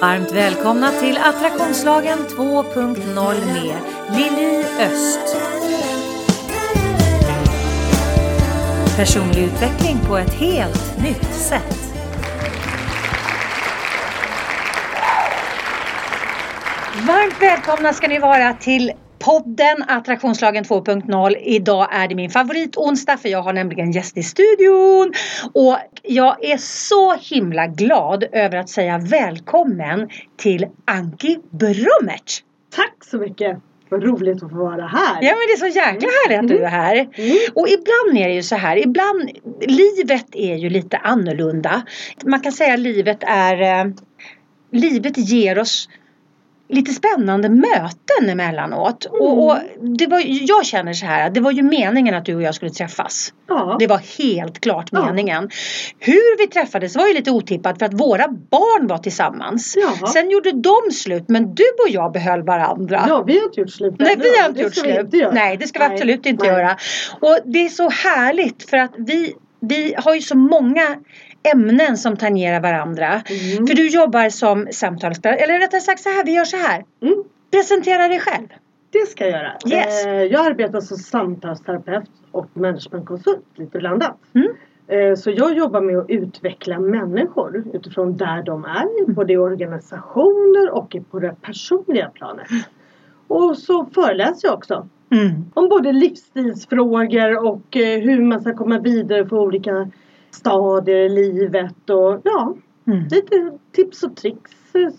Varmt välkomna till Attraktionslagen 2.0 med Lili Öst. Personlig utveckling på ett helt nytt sätt. Varmt välkomna ska ni vara till podden Attraktionslagen 2.0. Idag är det min favoritonsdag för jag har nämligen gäst i studion. Och jag är så himla glad över att säga välkommen till Anki Brummertz. Tack så mycket! Vad roligt att få vara här. Ja men det är så jäkla härligt att du är här. Mm. Och ibland är det ju så här, ibland, livet är ju lite annorlunda. Man kan säga att livet är, eh, livet ger oss lite spännande möten emellanåt. Och, och det var, jag känner så här, det var ju meningen att du och jag skulle träffas. Ja. Det var helt klart Ja. meningen. Hur vi träffades var ju lite otippat för att våra barn var tillsammans. Jaha. Sen gjorde de slut men du och jag behöll varandra. ja, vi har inte gjort slut Nej, vi har inte gjort slut. inte. Nej, det ska vi Nej, absolut inte nej. göra. Och det är så härligt för att vi, vi har ju så många ämnen som tangerar varandra. Mm. För du jobbar som samtalsspelare, eller rättare sagt så här, vi gör så här. Mm. Presentera dig själv. Det ska jag göra. Yes. Eh, jag arbetar som samtalsterapeut och managementkonsult, lite blandat. Mm. Eh, så jag jobbar med att utveckla människor utifrån där de Mm. är, både i organisationer och på det personliga planet. Och så föreläser jag också Mm. om både livsstilsfrågor och eh, hur man ska komma vidare för olika stadier i livet och ja, Mm. lite tips och tricks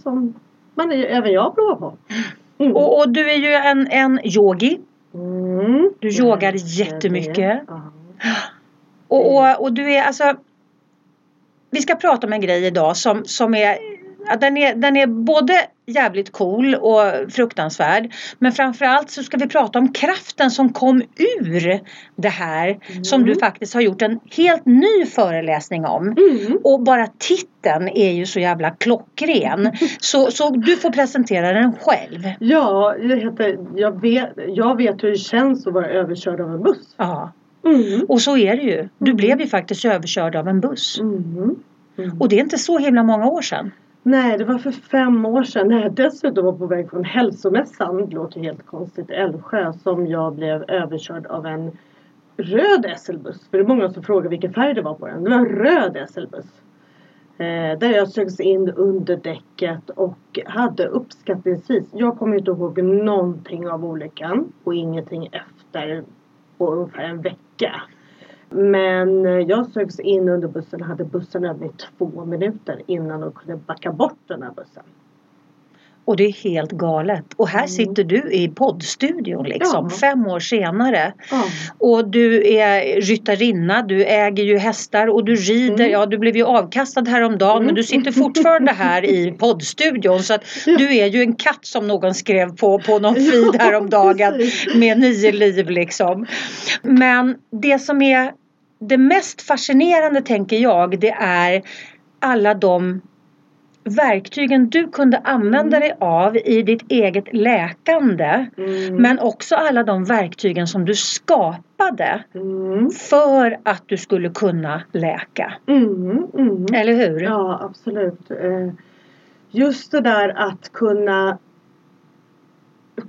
som man, även jag provar på. Mm. Och, och du är ju en, en yogi. Mm. Du yogar Jag jättemycket. Och, och, och du är alltså Vi ska prata om en grej idag som, som är den är, den är både jävligt cool och fruktansvärd. Men framförallt så ska vi prata om kraften som kom ur det här. Som du faktiskt har gjort en helt ny föreläsning om. Mm. Och bara titeln är ju så jävla klockren. Så, så du får presentera den själv. Ja, jag, heter, jag, vet, jag vet hur det känns att vara överkörd av en buss. Ja. Mm. Och så är det ju. Du Mm. blev ju faktiskt överkörd av en buss. Mm. Mm. Och det är inte så himla många år sedan. Nej, det var för fem år sedan när jag dessutom var på väg från hälsomässan, det låter helt konstigt, Älvsjö, som jag blev överkörd av en röd SL-buss. För det är många som frågar vilken färg det var på den. Det var en röd SL-buss. Eh, där jag sögs in under däcket och hade uppskattningsvis, jag kommer inte ihåg någonting av olyckan och ingenting efter på ungefär en vecka. Men eh, jag sögs in under bussen och hade bussen över i två minuter innan de kunde backa bort den här bussen. Och det är helt galet. Och här Mm. sitter du i poddstudion liksom Ja. fem år senare. Ja. Och du är ryttarinna, du äger ju hästar och du rider. Mm. Ja du blev ju avkastad häromdagen men Mm. du sitter fortfarande här i poddstudion. Så att Ja. du är ju en katt som någon skrev på, på någon feed häromdagen. Med nio liv liksom. Men det som är det mest fascinerande tänker jag det är alla de verktygen du kunde använda Mm. dig av i ditt eget läkande. Mm. Men också alla de verktygen som du skapade Mm. för att du skulle kunna läka. Mm. Mm. Eller hur? Ja, absolut. Eh, Just det där att kunna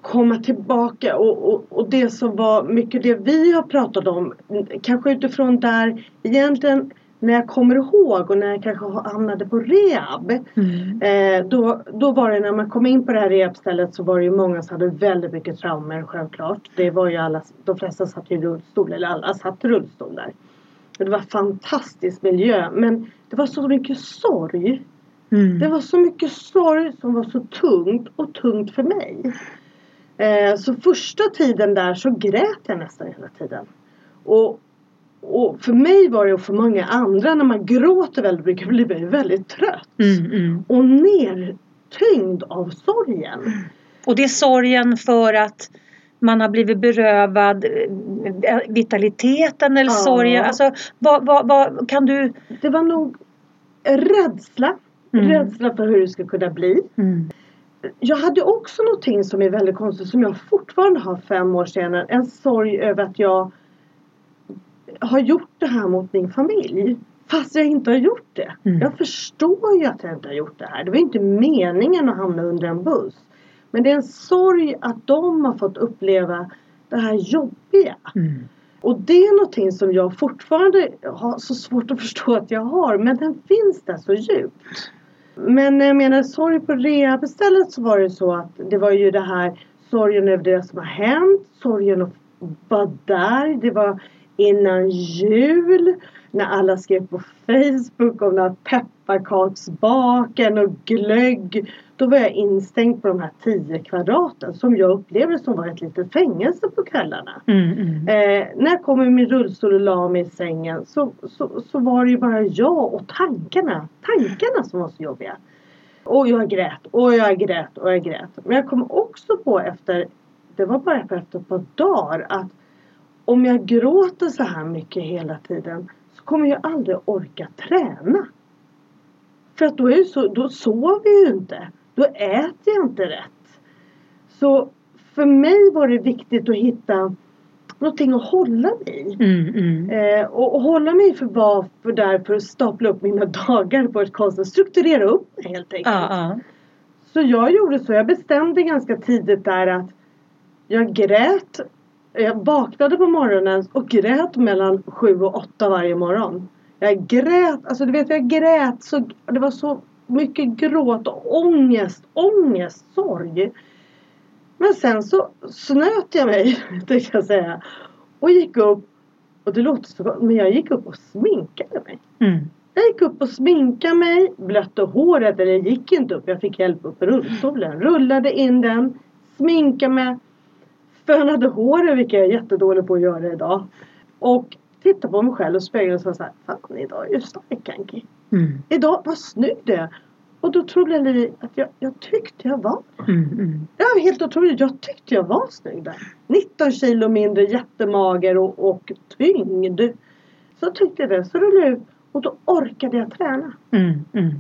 komma tillbaka och, och, och det som var mycket det vi har pratat om kanske utifrån där egentligen när jag kommer ihåg och när jag kanske hamnade på rehab Mm. Eh, då, då var det när man kom in på det här rehabstället så var det ju många som hade väldigt mycket traumer självklart. Det var ju alla, de flesta satt i rullstol eller alla satt i rullstol där. Det var fantastisk miljö men det var så mycket sorg. Mm. Det var så mycket sorg som var så tungt och tungt för mig. Eh, så första tiden där så grät jag nästan hela tiden. Och, och för mig var det och för många andra när man gråter väldigt mycket blir man väldigt trött. Mm, mm. Och nertyngd av sorgen. Och det är sorgen för att man har blivit berövad eh, vitaliteten eller Ja. sorgen. Alltså, vad, vad, vad kan du... Det var nog rädsla. Mm. Rädsla för hur det skulle kunna bli. Jag hade också någonting som är väldigt konstigt som jag fortfarande har fem år senare. En sorg över att jag har gjort det här mot min familj. Fast jag inte har gjort det. Mm. Jag förstår ju att jag inte har gjort det här. Det var inte meningen att hamna under en buss. Men det är en sorg att de har fått uppleva det här jobbiga. Mm. Och det är någonting som jag fortfarande har så svårt att förstå att jag har. Men den finns där så djupt. Men när jag menar sorg på rehabstället så var det så att det var ju det här sorgen över det som har hänt. Sorgen att vara där. Det var innan jul. När alla skrev på Facebook om den här pepparkaksbaken och glögg. Då var jag instängd på de här 10 kvadraten som jag upplevde som var ett litet fängelse på kvällarna. Mm. Mm. Eh, när jag kom i min rullstol och la mig i sängen så, så, så var det ju bara jag och tankarna. Tankarna som var så jobbiga. Och jag grät och jag grät och jag grät. Men jag kom också på efter, det var bara efter ett par dagar att om jag gråter så här mycket hela tiden så kommer jag aldrig orka träna. För att då, är så, då sover jag ju inte. Då äter jag inte rätt. Så för mig var det viktigt att hitta någonting att hålla mig. Mm. Mm. Eh, och, och hålla mig för var för där för att stapla upp mina dagar på ett konstigt Strukturera upp mig helt enkelt. Ja, ja. Så jag gjorde så. Jag bestämde ganska tidigt där att jag grät. Jag vaknade på morgonen och grät mellan sju och åtta varje morgon. Jag grät, alltså du vet jag grät så, det var så mycket gråt och ångest, ångest, sorg. Men sen så snöt jag mig, tänkte jag säga. Och gick upp, och det låter så gott, men jag gick upp och sminkade mig. Mm. Jag gick upp och sminkade mig, blötte håret, eller jag gick inte upp, jag fick hjälp upp i rullstolen. Rullade in den, sminkade mig, fönade håret, vilket jag är jättedålig på att göra idag. Och tittade på mig själv och spegeln och sa såhär, fan idag är jag stark Anki. Mm. Idag, vad snygg du är. Och då trodde jag li- att jag, jag tyckte jag var Mm. Mm. det var helt otroligt. Jag tyckte jag var snygg där. 19 kilo mindre, jättemager och, och tyngd. Så tyckte jag det. Så rullade jag ut och då orkade jag träna. Mm.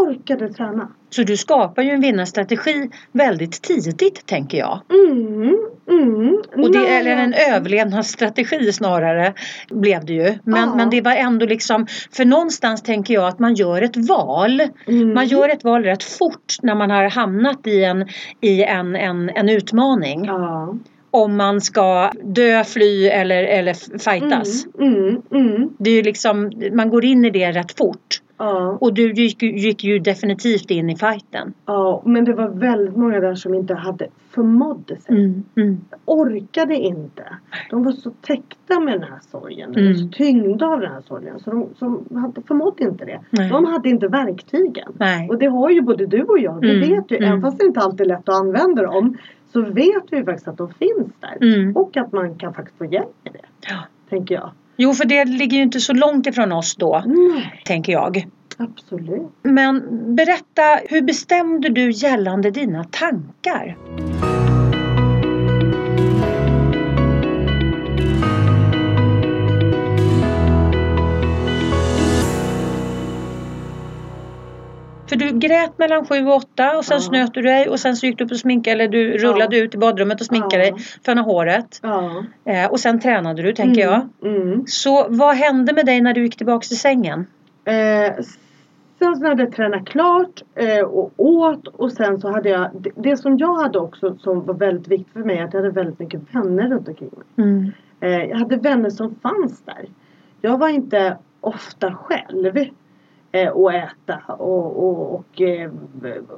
Orkade träna. Så du skapar ju en vinnarstrategi väldigt tidigt tänker jag. Mm, mm. Och det, Nej, eller en överlevnadsstrategi snarare blev det ju. Men, Ja. men det var ändå liksom, för någonstans tänker jag att man gör ett val. Mm. Man gör ett val rätt fort när man har hamnat i en, i en, en, en utmaning. Ja. Om man ska dö, fly eller, eller fightas. Mm, mm, mm. Det är liksom, man går in i det rätt fort. Ja, Och du gick, ju- gick ju definitivt in i fighten. ja, men det var väldigt många där som inte hade förmådde sig. Mm, mm, Orkade inte. De var så täckta med den här sorgen. Var så Mm. tyngda av den här sorgen. Så de, de hade, förmådde inte det. Nej. De hade inte verktygen. nej. Och det har ju både du och jag. Vi Mm, vet ju, mm. även fast det inte alltid är lätt att använda dem. Så vet vi faktiskt att de finns där. Mm. Och att man kan faktiskt få hjälp med det. Ja. Tänker jag. Jo, för det ligger ju inte så långt ifrån oss då, Nej, tänker jag. absolut. Men berätta, hur bestämde du gällande dina tankar? För du grät mellan sju och åtta och sen Ja. snöt du dig och sen så gick du upp och sminkade eller du rullade ut i badrummet och sminkade Ja. dig, fönade håret. Ja. Eh, och sen tränade du tänker jag. Mm. Mm. Så vad hände med dig när du gick tillbaks till sängen? Eh, sen så hade jag tränat klart eh, och åt och sen så hade jag det, det som jag hade också som var väldigt viktigt för mig att jag hade väldigt mycket vänner runt omkring mig. Mm. Eh, jag hade vänner som fanns där. Jag var inte ofta själv och äta och, och, och eh,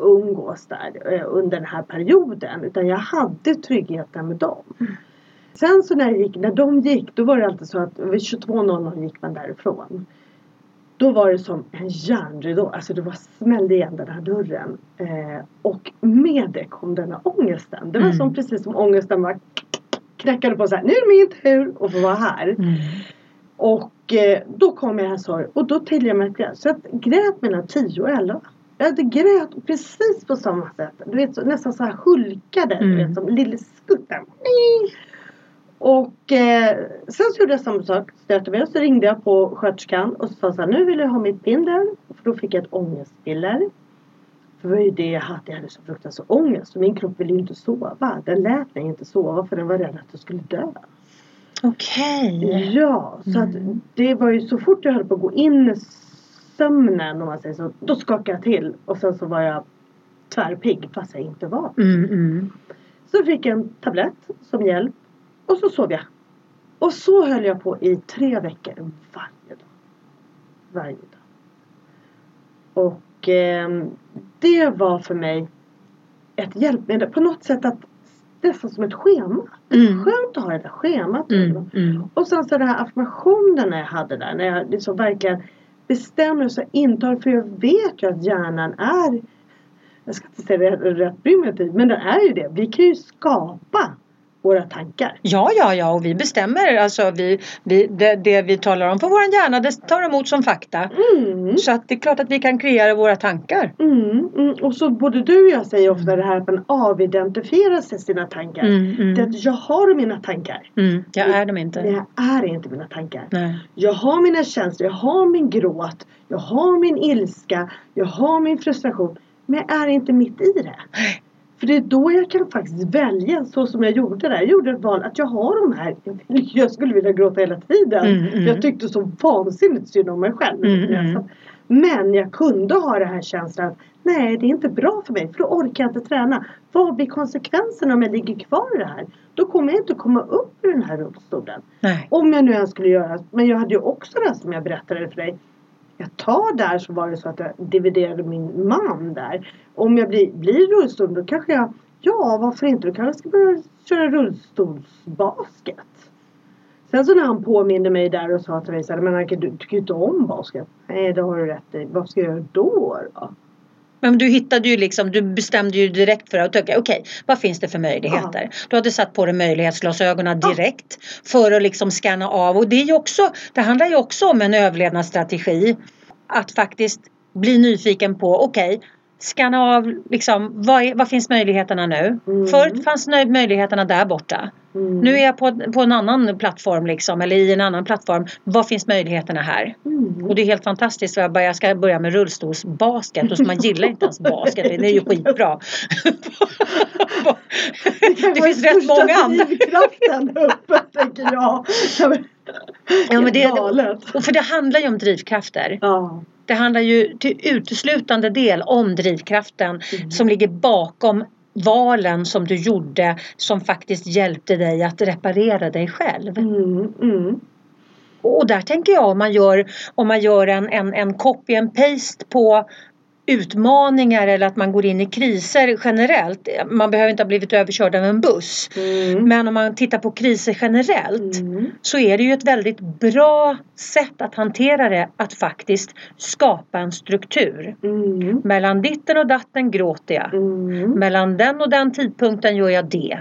umgås där eh, under den här perioden utan jag hade tryggheten med dem. Sen så när, jag gick, när de gick då var det alltid så att vid 22.00 gick man därifrån. Då var det som en järnridå, alltså det var smällde igen den här dörren. Eh, och med det kom den här ångesten. Det var Mm. som precis som ångesten var knackade på så här, nu är det min tur att få vara här. Mm. Och eh, då kom jag här sorg och då till jag mig att grät. Så jag grät mellan 10 och 11. Jag hade grät precis på samma sätt. Du vet, så, nästan så här hulkade. Du Mm. vet, som lille skutten. Och eh, sen så gjorde jag samma sak. Stötte mig så ringde jag på sköterskan och så sa så här, nu vill jag ha mitt piller. För då fick jag ett ångestpiller. För det var ju det jag hade. Jag hade så fruktansvärt ångest. Och min kropp ville ju inte sova. Den lät mig inte sova för den var rädd att jag skulle dö. Okej. Ja, så att Mm. det var ju så fort jag höll på att gå in i sömnen om man säger så. Då skakade jag till och sen så var jag tvärpigg fast jag inte var. Mm, mm. Så fick jag en tablett som hjälp och så sov jag. Och så höll jag på i tre veckor varje dag. Varje dag. Och ehm, det var för mig ett hjälpmedel. På något sätt att nästan som ett schema. Mm. Skönt att ha det där schemat. Mm, mm. Och sen så den här affirmationen jag hade där. När jag liksom verkligen bestämmer sig intar. För jag vet ju att hjärnan är. Jag ska inte säga rätt, rätt primitiv. Men den är ju det. Vi kan ju skapa våra tankar. Ja, ja, ja, och vi bestämmer. Alltså, vi, vi, det, det vi talar om på vår hjärna, det tar emot som fakta. Mm. Så att det är klart att vi kan kreera våra tankar. Mm, mm. Och så både du och jag säger ofta det här att man avidentifierar sig sina tankar. Mm, Det mm, att jag har mina tankar. mm. Jag är dem inte. jag är inte mina tankar. Nej. Jag har mina känslor, jag har min gråt, jag har min ilska, jag har min frustration. Men jag är inte mitt i det. För det är då jag kan faktiskt välja så som jag gjorde där. Jag gjorde ett val att jag har de här. jag skulle vilja gråta hela tiden. Mm, mm. Jag tyckte så vansinnigt synd om mig själv. Mm, mm. Men jag kunde ha det här känslan att nej det är inte bra för mig för då orkar jag inte träna. Vad blir konsekvenserna om jag ligger kvar i det här? Då kommer jag inte komma upp ur den här rullstolen. Om jag nu ens skulle göra. Men jag hade ju också det som jag berättade för dig. Jag tar där så var det så att jag dividerade min man där. Om jag blir, blir rullstol då kanske jag. Ja varför inte. Då kanske jag ska börja köra rullstolsbasket. Sen så när han påminde mig där och sa till mig så här, men Anke du tycker ju inte om basket. Nej det har du rätt i. Vad ska jag göra då då? Men du hittade ju liksom, du bestämde ju direkt för att okej, okej, vad finns det för möjligheter? Du hade satt på dig möjlighetsglasögonen Ja. direkt för att liksom scanna av och det är också, det handlar ju också om en överlevnadsstrategi. Att faktiskt bli nyfiken på, okej, scanna av liksom, vad, vad finns möjligheterna nu? Mm. Förut fanns möjligheterna där borta. Mm. Nu är jag på, på en annan plattform liksom, eller i en annan plattform. Vad finns möjligheterna här? Mm. Och det är helt fantastiskt. Jag, bara, jag ska börja med rullstolsbasket och så man gillar inte ens basket. Det är ju skitbra. det finns rätt många andra. drivkraften uppe tänker jag. Ja, men det, och för det handlar ju om drivkrafter. Ja. Det handlar ju till uteslutande del om drivkraften Mm. som ligger bakom valen som du gjorde som faktiskt hjälpte dig att reparera dig själv. Mm, mm. Och där tänker jag om man gör, om man gör en, en, en copy and paste på utmaningar eller att man går in i kriser generellt. Man behöver inte ha blivit överkörd av en buss. Mm. Men om man tittar på kriser generellt Mm. så är det ju ett väldigt bra sätt att hantera det att faktiskt skapa en struktur. Mm. Mellan ditten och datten gråter jag. Mm. Mellan den och den tidpunkten gör jag det.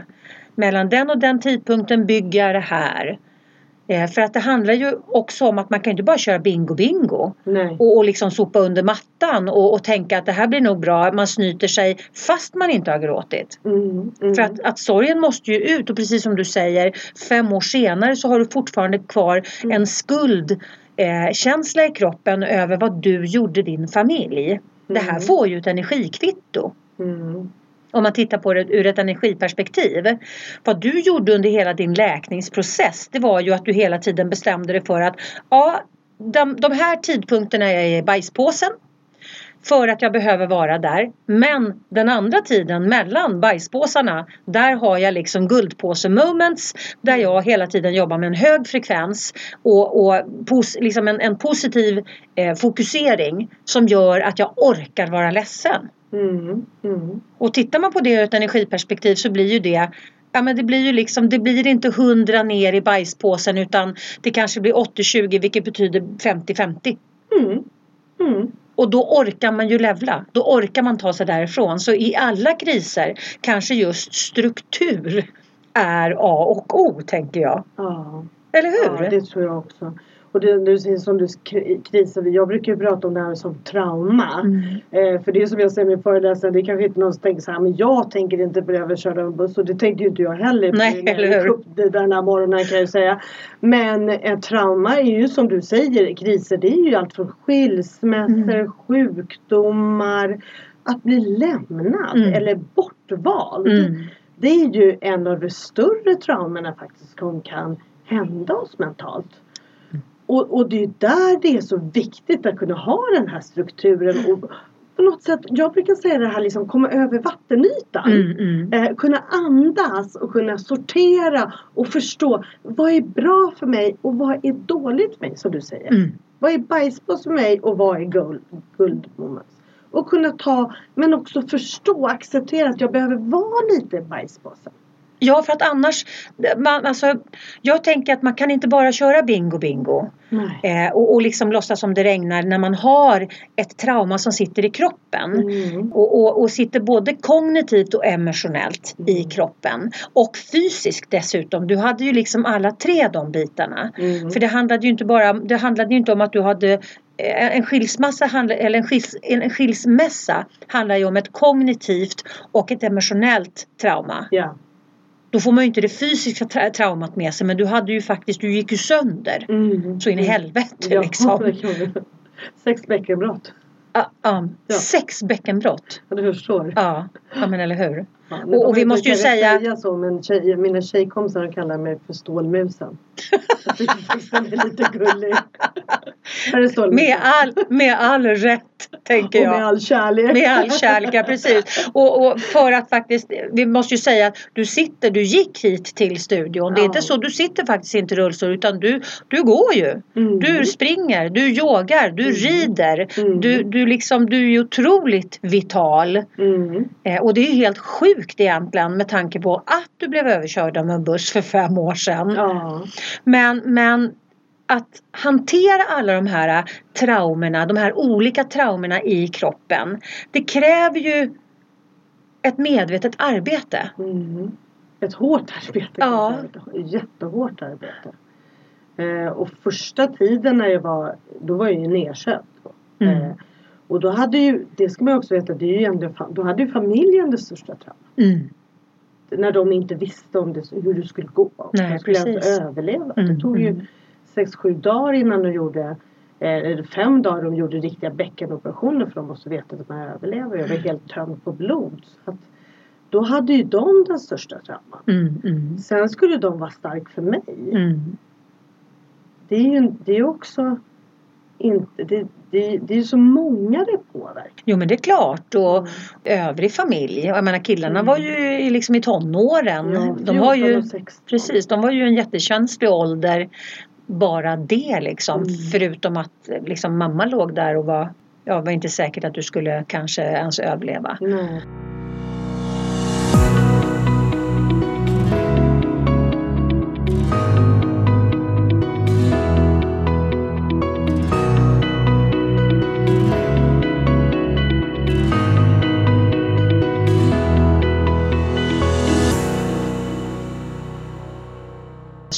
Mellan den och den tidpunkten bygger jag det här. Eh, för att det handlar ju också om att man kan inte bara köra bingo bingo Nej. och, och liksom sopa under mattan och, och tänka att det här blir nog bra. Man snyter sig fast man inte har gråtit. Mm. Mm. För att, att sorgen måste ju ut och precis som du säger fem år senare så har du fortfarande kvar Mm. en skuldkänsla eh, i kroppen över vad du gjorde din familj. Det här Mm. får ju ett energikvitto Mm om man tittar på det ur ett energiperspektiv. Vad du gjorde under hela din läkningsprocess det var ju att du hela tiden bestämde dig för att ja, de, de här tidpunkterna är jag i bajspåsen för att jag behöver vara där. Men den andra tiden mellan bajspåsarna där har jag liksom guldpåse moments där jag hela tiden jobbar med en hög frekvens och, och pos, liksom en, en positiv eh, fokusering som gör att jag orkar vara ledsen. Mm. Mm. Och tittar man på det ur ett energiperspektiv så blir ju det Ja men det blir ju liksom, det blir inte 100 ner i bajspåsen utan det kanske blir 80-20 vilket betyder 50-50. Mm. Mm. Och då orkar man ju levla. Då orkar man ta sig därifrån. Så i alla kriser kanske just struktur är A och O tänker jag. Ja. Eller hur? ja, det tror jag också. Och det, det som du kriser, jag brukar ju prata om det här som trauma. Mm. Eh, för det är som jag säger i min föreläsning, det är kanske inte någon som tänker så här, men jag tänker inte bli överkörd av en buss och det tänkte ju inte jag heller. Nej, när jag upp det där den här morgonen kan jag ju säga. Men ett trauma är ju som du säger, kriser det är ju allt från skilsmässor, Mm. sjukdomar, att bli lämnad Mm. eller bortvald. Mm. Det är ju en av de större traumorna faktiskt som kan hända oss mentalt. Och, och det är där det är så viktigt att kunna ha den här strukturen och på något sätt, jag brukar säga det här liksom komma över vattenytan. Mm, mm. Eh, kunna andas och kunna sortera och förstå vad är bra för mig och vad är dåligt för mig som du säger. Mm. Vad är bajspåse för mig och vad är guld, guldmoment? Och kunna ta, men också förstå och acceptera att jag behöver vara lite bajspåse. Ja, för att annars, man, alltså, jag tänker att man kan inte bara köra bingo bingo Nej. eh, och, och liksom låtsas som det regnar när man har ett trauma som sitter i kroppen. Mm. Och, och, och sitter både kognitivt och emotionellt i Mm. kroppen. Och fysiskt dessutom. Du hade ju liksom alla tre de bitarna. Mm. För det handlade ju inte bara det handlade ju inte om att du hade eh, en skilsmässa, handla- eller en, skils, en skilsmässa handlar ju om ett kognitivt och ett emotionellt trauma. Ja. Då får man ju inte det fysiska tra- traumat med sig men du hade ju faktiskt, du gick ju sönder. Mm. Så in i helvete Ja, liksom. Sex bäckenbrott. Ja, ja. Ja. Sex bäckenbrott. Ja, du förstår. Ja, ja men eller hur. Ja, Och- nu och kommer vi måste ju säga- säga så men tjej, mina tjejkompisar kallar mig för stålmusen. Jag tycker den är lite gullig. Här är stålmusen. Med all, med all rätt tänker och jag. med all kärlek. Med all kärlek, ja, precis. Och, och för att faktiskt, vi måste ju säga att du sitter, du gick hit till studion. Det är Ja. inte så, du sitter faktiskt inte i rullstol utan du, du går ju. Mm. Du springer, du yogar, du Mm. rider. Mm. Du, du, liksom, du är otroligt vital. Mm. Eh, och det är ju helt sjukt egentligen med tanke på att du blev överkörd av en buss för fem år sedan. Ja. Men, men att hantera alla de här traumorna, de här olika traumorna i kroppen. Det kräver ju ett medvetet arbete. Mm. Ett hårt arbete. Ja. jättehårt arbete. Eh, och första tiden när jag var, då var jag ju nedköpt. Mm. Eh, och då hade ju, det ska man också veta, det är ju ändå, då hade ju familjen det största traumat. Mm. När de inte visste om det, hur det skulle gå. Nej, de skulle ens överleva. Mm, Det tog ju mm. sex, sju dagar innan de gjorde eh, eller fem dagar de gjorde riktiga bäckenoperationer för de måste veta att de överlever. Jag var helt tömd på blod. Så att, då hade ju de den största trauman. Mm, mm, Sen skulle de vara stark för mig. mm. Det är ju det är också inte, det, det, det är så många det påverkar. Jo men det är klart och övrig familj. Jag menar killarna Mm. var ju i- liksom i tonåren. Ja, de 14 ju och 16. Precis, de var ju en jättekänslig ålder. Bara det liksom. Mm. Förutom att liksom, mamma låg där och var, ja, var inte säkert att du skulle kanske ens överleva. Nej.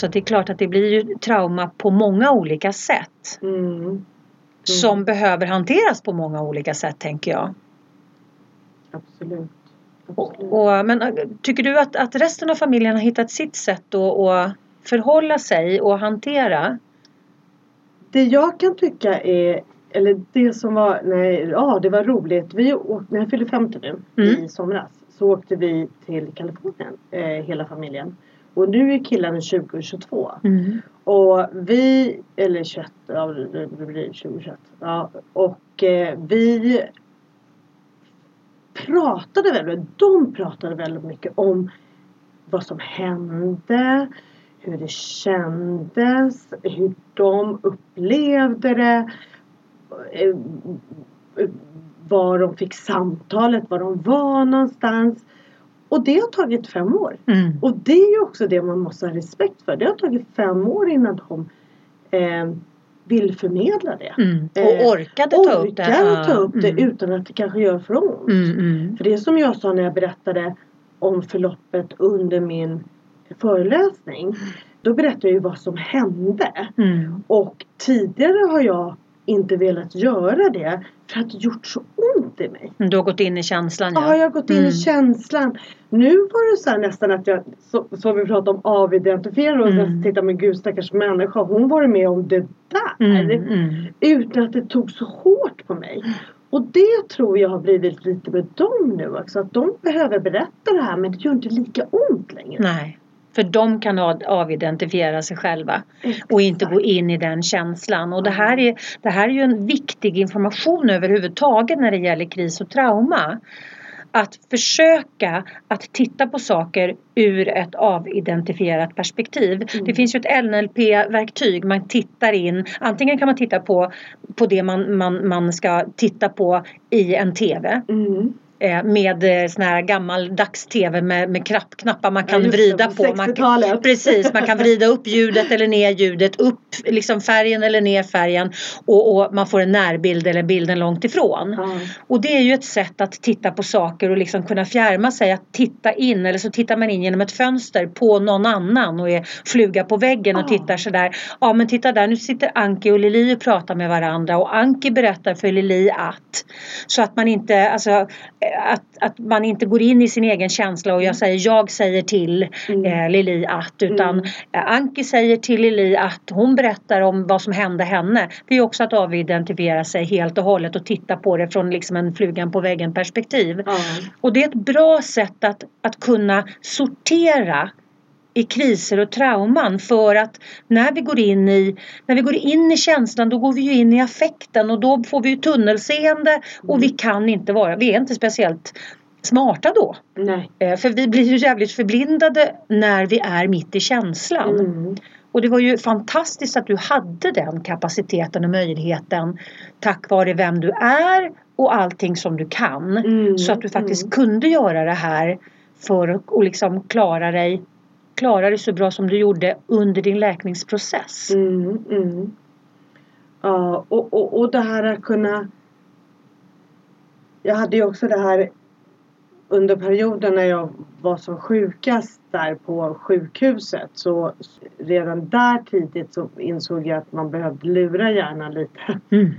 Så det är klart att det blir ju trauma på många olika sätt. Mm. Som behöver hanteras på många olika sätt tänker jag. Absolut. Och, Absolut. och, men äh, tycker du att, att resten av familjen har hittat sitt sätt att, att förhålla sig och hantera? Det jag kan tycka är, eller det som var, nej, ja det var roligt. Vi åkte, när jag fyllde 50 nu Mm. i somras så åkte vi till Kalifornien, eh, hela familjen. Och nu är killarna 20 och 22. Mm. Och vi, eller 21, ja det blir 2021. Ja, och eh, vi pratade väldigt, de pratade väldigt mycket om vad som hände, hur det kändes, hur de upplevde det. eh, Var de fick samtalet, var de var någonstans. Och det har tagit fem år. Mm. Och det är ju också det man måste ha respekt för. Det har tagit fem år innan de eh, vill förmedla det. Mm. Eh, Och orkade ta upp det. Orkar ta upp det Mm. utan att det kanske gör för ont. Mm, mm. För det är som jag sa när jag berättade om förloppet under min föreläsning. Då berättade jag ju vad som hände. Mm. Och tidigare har jag inte velat göra det för att det gjort så ont i mig. Du har gått in i känslan Ja, ja. jag har gått in Mm. i känslan. Nu var det så här nästan att jag, så, så vi pratade om avidentifierare och Mm. sen titta men gud stackars människa, hon var med om det där. Mm, mm. Utan att det tog så hårt på mig. Och det tror jag har blivit lite med dem nu också. Att de behöver berätta det här men det gör inte lika ont längre. Nej. För de kan avidentifiera sig själva och inte gå in i den känslan. Och det här, är, det här är ju en viktig information överhuvudtaget när det gäller kris och trauma att försöka att titta på saker ur ett avidentifierat perspektiv. Mm. Det finns ju ett NLP-verktyg man tittar in. Antingen kan man titta på, på det man, man, man ska titta på i en TV. Mm. Eh, med eh, sån här gammaldags tv med, med knapp, knappar man kan ja, vrida det, på. Man, precis, man kan vrida upp ljudet eller ner ljudet, upp liksom färgen eller ner färgen och, och man får en närbild eller bilden långt ifrån. Mm. Och det är ju ett sätt att titta på saker och liksom kunna fjärma sig, att titta in eller så tittar man in genom ett fönster på någon annan och är fluga på väggen och tittar sådär. Ja men titta där, nu sitter Anki och Lili och pratar med varandra och Anki berättar för Lili att. Så att man inte, alltså att, att man inte går in i sin egen känsla och jag mm. säger jag säger till mm. eh, Lili att utan mm. eh, Anki säger till Lili att hon berättar om vad som hände henne. Det är också att avidentifiera sig helt och hållet och titta på det från liksom en flugan på väggen perspektiv. Mm. Och det är ett bra sätt att, att kunna sortera i kriser och trauman för att när vi går in i, när vi går in i känslan då går vi ju in i affekten och då får vi ju tunnelseende och vi kan inte vara, vi är inte speciellt smarta då. Nej. Eh, för vi blir ju jävligt förblindade när vi är mitt i känslan. Mm. Och det var ju fantastiskt att du hade den kapaciteten och möjligheten tack vare vem du är och allting som du kan. Mm. Så att du faktiskt mm. kunde göra det här för att liksom klara dig klara dig så bra som du gjorde under din läkningsprocess. Mm, mm. Ja, och, och, och det här att kunna Jag hade ju också det här under perioden när jag var som sjukast där på sjukhuset så redan där tidigt så insåg jag att man behövde lura hjärnan lite. Mm.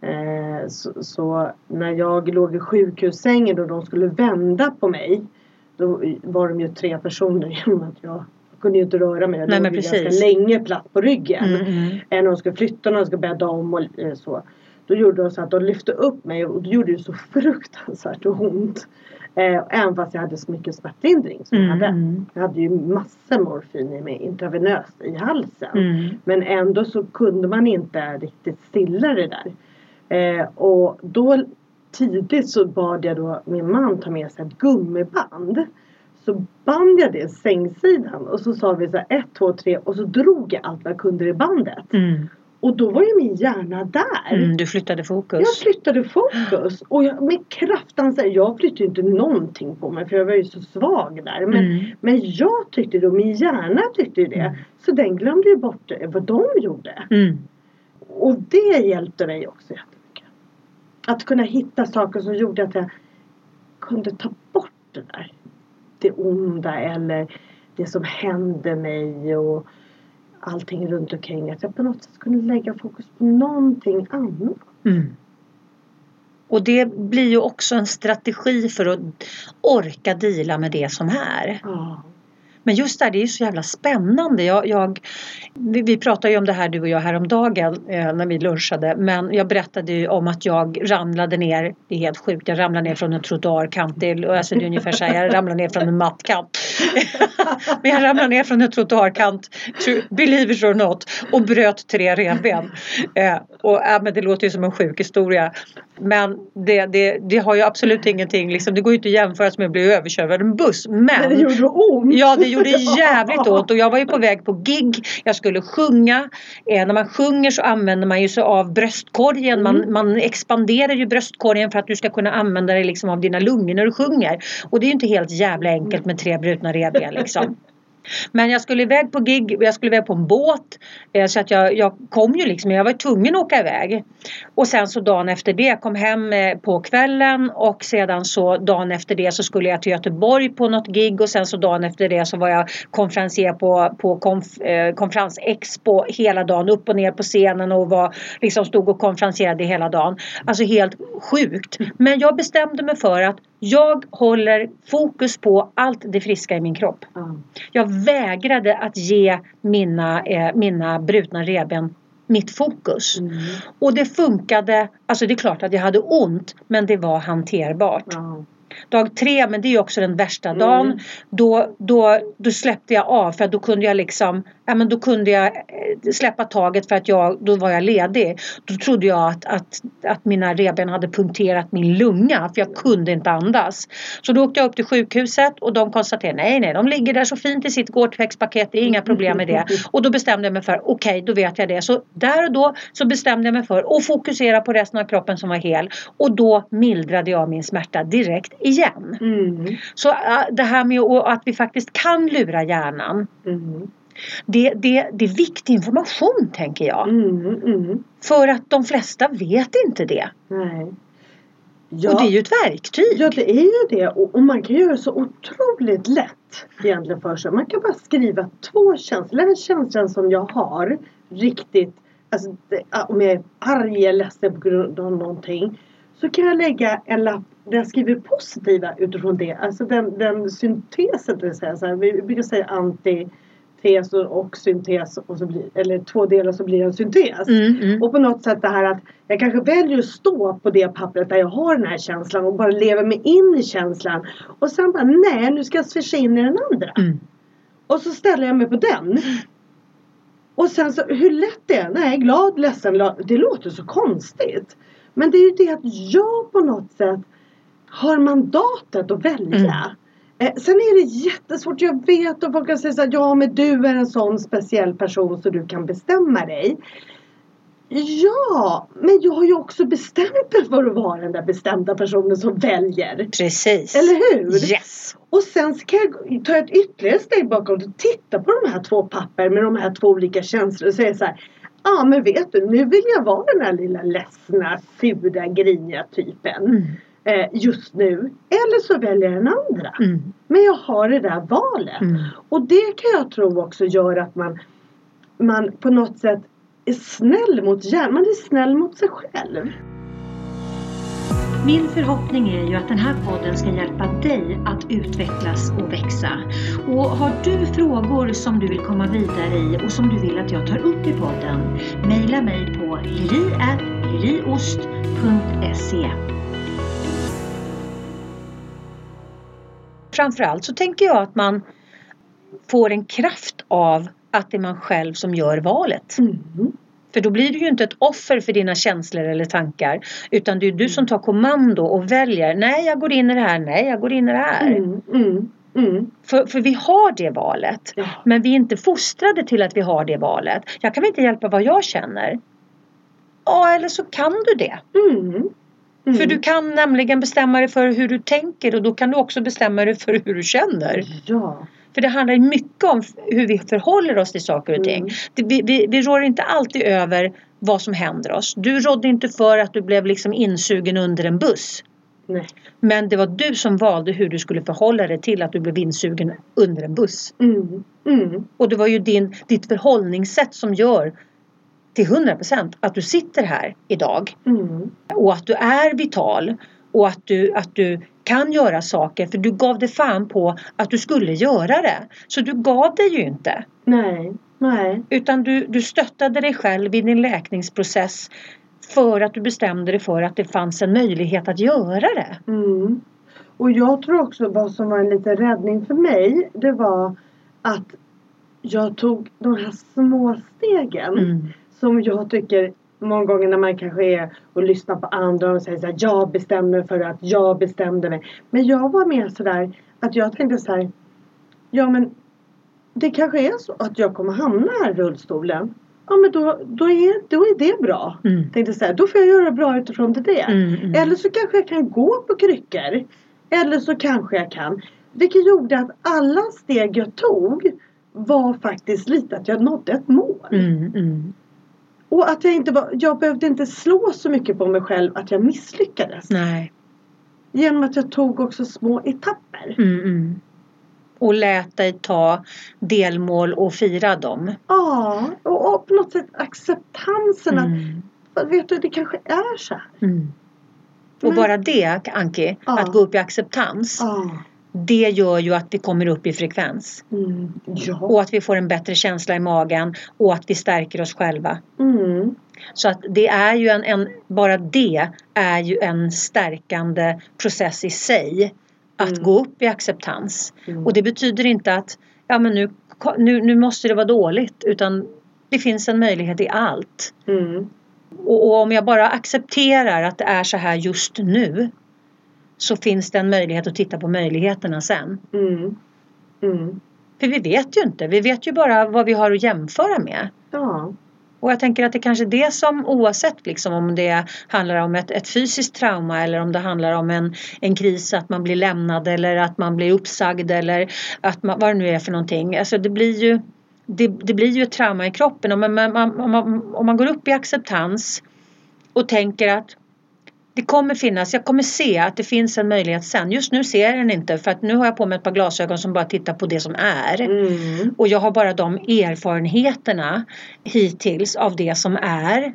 Eh, så, så, när jag låg i sjukhussängen och de skulle vända på mig då var de ju tre personer genom att jag kunde ju inte röra mig. Jag Nej, låg ganska länge platt på ryggen. Mm, mm. En de skulle flytta, någon skulle bädda om och eh, så. Då gjorde de så att de lyfte upp mig och det gjorde ju så fruktansvärt ont. Eh, även fast jag hade så mycket smärtlindring som mm. jag hade. Jag hade ju massor morfin i mig intravenöst i halsen. Mm. Men ändå så kunde man inte riktigt stilla det där. Eh, och då tidigt så bad jag då min man ta med sig ett gummiband. Så band jag det sängsidan och så sa vi så här ett, två, tre och så drog jag allt vad jag kunde i bandet. Mm. Och då var ju min hjärna där. Mm, du flyttade fokus. Jag flyttade fokus. Och jag, med kraft anser jag flyttade inte någonting på mig för jag var ju så svag där. Men, mm. men jag tyckte det och min hjärna tyckte det. Mm. Så den glömde ju bort vad de gjorde. Mm. Och det hjälpte mig också att kunna hitta saker som gjorde att jag kunde ta bort det där. Det onda eller det som hände mig och allting runt omkring. Att jag på något sätt kunde lägga fokus på någonting annat. Mm. Och det blir ju också en strategi för att orka dela med det som är. Ja. Men just det här, det är ju så jävla spännande. Jag, jag, vi, vi pratade ju om det här du och jag häromdagen eh, när vi lunchade. Men jag berättade ju om att jag ramlade ner. Det är helt sjukt. Jag ramlade ner från en trottoarkant. till, alltså det är ungefär så här, jag ramlade ner från en mattkant. men jag ramlade ner från en trottoarkant. Believe it or not. Och bröt tre revben. Eh, och, äh, men det låter ju som en sjuk historia. Men det, det, det har ju absolut ingenting. Liksom, det går ju inte att jämföra med att bli överkörd av en buss. Men, men det gjorde ont. Ja, det gjorde jävligt ont och jag var ju på väg på gig. Jag skulle sjunga. Eh, när man sjunger så använder man ju sig av bröstkorgen. Man, mm. man expanderar ju bröstkorgen för att du ska kunna använda dig liksom av dina lungor när du sjunger. Och det är ju inte helt jävla enkelt med tre brutna revben liksom. Men jag skulle iväg på gig, jag skulle iväg på en båt. Eh, så att jag, jag kom ju liksom, jag var tvungen att åka iväg. Och sen så dagen efter det, jag kom hem eh, på kvällen och sedan så dagen efter det så skulle jag till Göteborg på något gig och sen så dagen efter det så var jag konferencier på, på konf, eh, konferensexpo hela dagen, upp och ner på scenen och var, liksom stod och konferenserade hela dagen. Alltså helt sjukt. Men jag bestämde mig för att jag håller fokus på allt det friska i min kropp. Mm. Jag vägrade att ge mina, eh, mina brutna reben mitt fokus. Mm. Och det funkade, alltså det är klart att jag hade ont men det var hanterbart. Mm. Dag tre, men det är ju också den värsta Mm. dagen, då, då, då släppte jag av för då kunde jag liksom, ja men då kunde jag eh, släppa taget för att jag, då var jag ledig. Då trodde jag att, att, att mina revben hade punkterat min lunga för jag kunde inte andas. Så då åkte jag upp till sjukhuset och de konstaterade nej, nej, de ligger där så fint i sitt Gore-Tex-paket, det är inga problem med det. Och då bestämde jag mig för, okej, då vet jag det. Så där och då så bestämde jag mig för att fokusera på resten av kroppen som var hel. Och då mildrade jag min smärta direkt igen. Mm. Så det här med att vi faktiskt kan lura hjärnan. Mm. Det, det, det är viktig information tänker jag. Mm. Mm. För att de flesta vet inte det. Nej. Och det är ju ett verktyg. Ja det är ju det och, och man kan göra så otroligt lätt egentligen för sig. Man kan bara skriva två känslor. Den känslan som jag har riktigt, alltså det, om jag är arg eller ledsen på grund av någonting. Så kan jag lägga en lapp jag skriver positiva utifrån det. Alltså den, den syntesen, det vill säga. Så här, vi brukar säga antites och, och syntes och så blir, eller två delar så blir det en syntes. Mm, mm. Och på något sätt det här att jag kanske väljer att stå på det pappret där jag har den här känslan och bara lever mig in i känslan. Och sen bara nej nu ska jag swisha in i den andra. Mm. Och så ställer jag mig på den. Och sen så hur lätt det är. Nej glad, ledsen, glad. Det låter så konstigt. Men det är ju det att jag på något sätt har mandatet att välja. Mm. Eh, sen är det jättesvårt. Jag vet och folk kan säga så här, ja men du är en sån speciell person så du kan bestämma dig. Ja, men jag har ju också bestämt mig för att vara den där bestämda personen som väljer. Precis. Eller hur? Yes. Och sen så kan jag ta ett ytterligare steg bakåt och titta på de här två papper med de här två olika känslorna och säga så här. Ja ah, men vet du, nu vill jag vara den här lilla ledsna, sura, griniga typen. Mm. Eh, just nu. Eller så väljer jag den andra. Mm. Men jag har det där valet. Mm. Och det kan jag tro också gör att man, man på något sätt är snäll mot hjärnan. Man är snäll mot sig själv. Min förhoppning är ju att den här podden ska hjälpa dig att utvecklas och växa. Och har du frågor som du vill komma vidare i och som du vill att jag tar upp i podden, mejla mig på lili.liliost.se Framförallt så tänker jag att man får en kraft av att det är man själv som gör valet. Mm. För då blir du ju inte ett offer för dina känslor eller tankar. Utan det är du som tar kommando och väljer. Nej, jag går in i det här. Nej, jag går in i det här. Mm. Mm. Mm. För, för vi har det valet. Ja. Men vi är inte fostrade till att vi har det valet. Jag kan väl inte hjälpa vad jag känner. Ja, eller så kan du det. Mm. Mm. För du kan nämligen bestämma dig för hur du tänker och då kan du också bestämma dig för hur du känner. Ja. För det handlar mycket om hur vi förhåller oss till saker och ting. Mm. Det, vi, vi, vi rår inte alltid över vad som händer oss. Du rådde inte för att du blev liksom insugen under en buss. Nej. Men det var du som valde hur du skulle förhålla dig till att du blev insugen under en buss. Mm. Mm. Och det var ju din, ditt förhållningssätt som gör till 100% att du sitter här idag. Mm. Och att du är vital. Och att du, att du kan göra saker för du gav dig fan på att du skulle göra det. Så du gav dig ju inte. Nej. Nej. Utan du, du stöttade dig själv i din läkningsprocess för att du bestämde dig för att det fanns en möjlighet att göra det. Mm. Och jag tror också vad som var en liten räddning för mig det var att jag tog de här små stegen Mm. Som jag tycker många gånger när man kanske är och lyssnar på andra och säger så här, jag bestämmer för att jag bestämde mig. Men jag var mer sådär att jag tänkte så här, ja men det kanske är så att jag kommer hamna här i rullstolen. Ja men då, då, är, då är det bra. Mm. Tänkte så här, då får jag göra bra utifrån det. det. Mm, mm. Eller så kanske jag kan gå på kryckor. Eller så kanske jag kan. Vilket gjorde att alla steg jag tog var faktiskt lite att jag nådde ett mål. Mm, mm. Och att jag inte var, jag behövde inte slå så mycket på mig själv att jag misslyckades. Nej. Genom att jag tog också små etapper. Mm, mm. Och lät dig ta delmål och fira dem. Ja, och, och på något sätt acceptansen Mm. att vet du, det kanske är så här. Mm. Och Men- bara det, Anki, Ja. att gå upp i acceptans. Ja. Det gör ju att vi kommer upp i frekvens. Mm. Ja. Och att vi får en bättre känsla i magen och att vi stärker oss själva. Mm. Så att det är ju en, en, bara det är ju en stärkande process i sig. Att Mm. gå upp i acceptans. Mm. Och det betyder inte att ja, men nu, nu, nu måste det vara dåligt utan det finns en möjlighet i allt. Mm. Och, och om jag bara accepterar att det är så här just nu så finns det en möjlighet att titta på möjligheterna sen. Mm. Mm. För vi vet ju inte, vi vet ju bara vad vi har att jämföra med. Ja. Och jag tänker att det kanske är det som oavsett liksom om det handlar om ett, ett fysiskt trauma eller om det handlar om en, en kris att man blir lämnad eller att man blir uppsagd eller att man, vad det nu är för någonting. Alltså det blir ju det, det blir ju ett trauma i kroppen om man, om, man, om man går upp i acceptans och tänker att det kommer finnas, jag kommer se att det finns en möjlighet sen. Just nu ser jag den inte för att nu har jag på mig ett par glasögon som bara tittar på det som är. Mm. Och jag har bara de erfarenheterna hittills av det som är.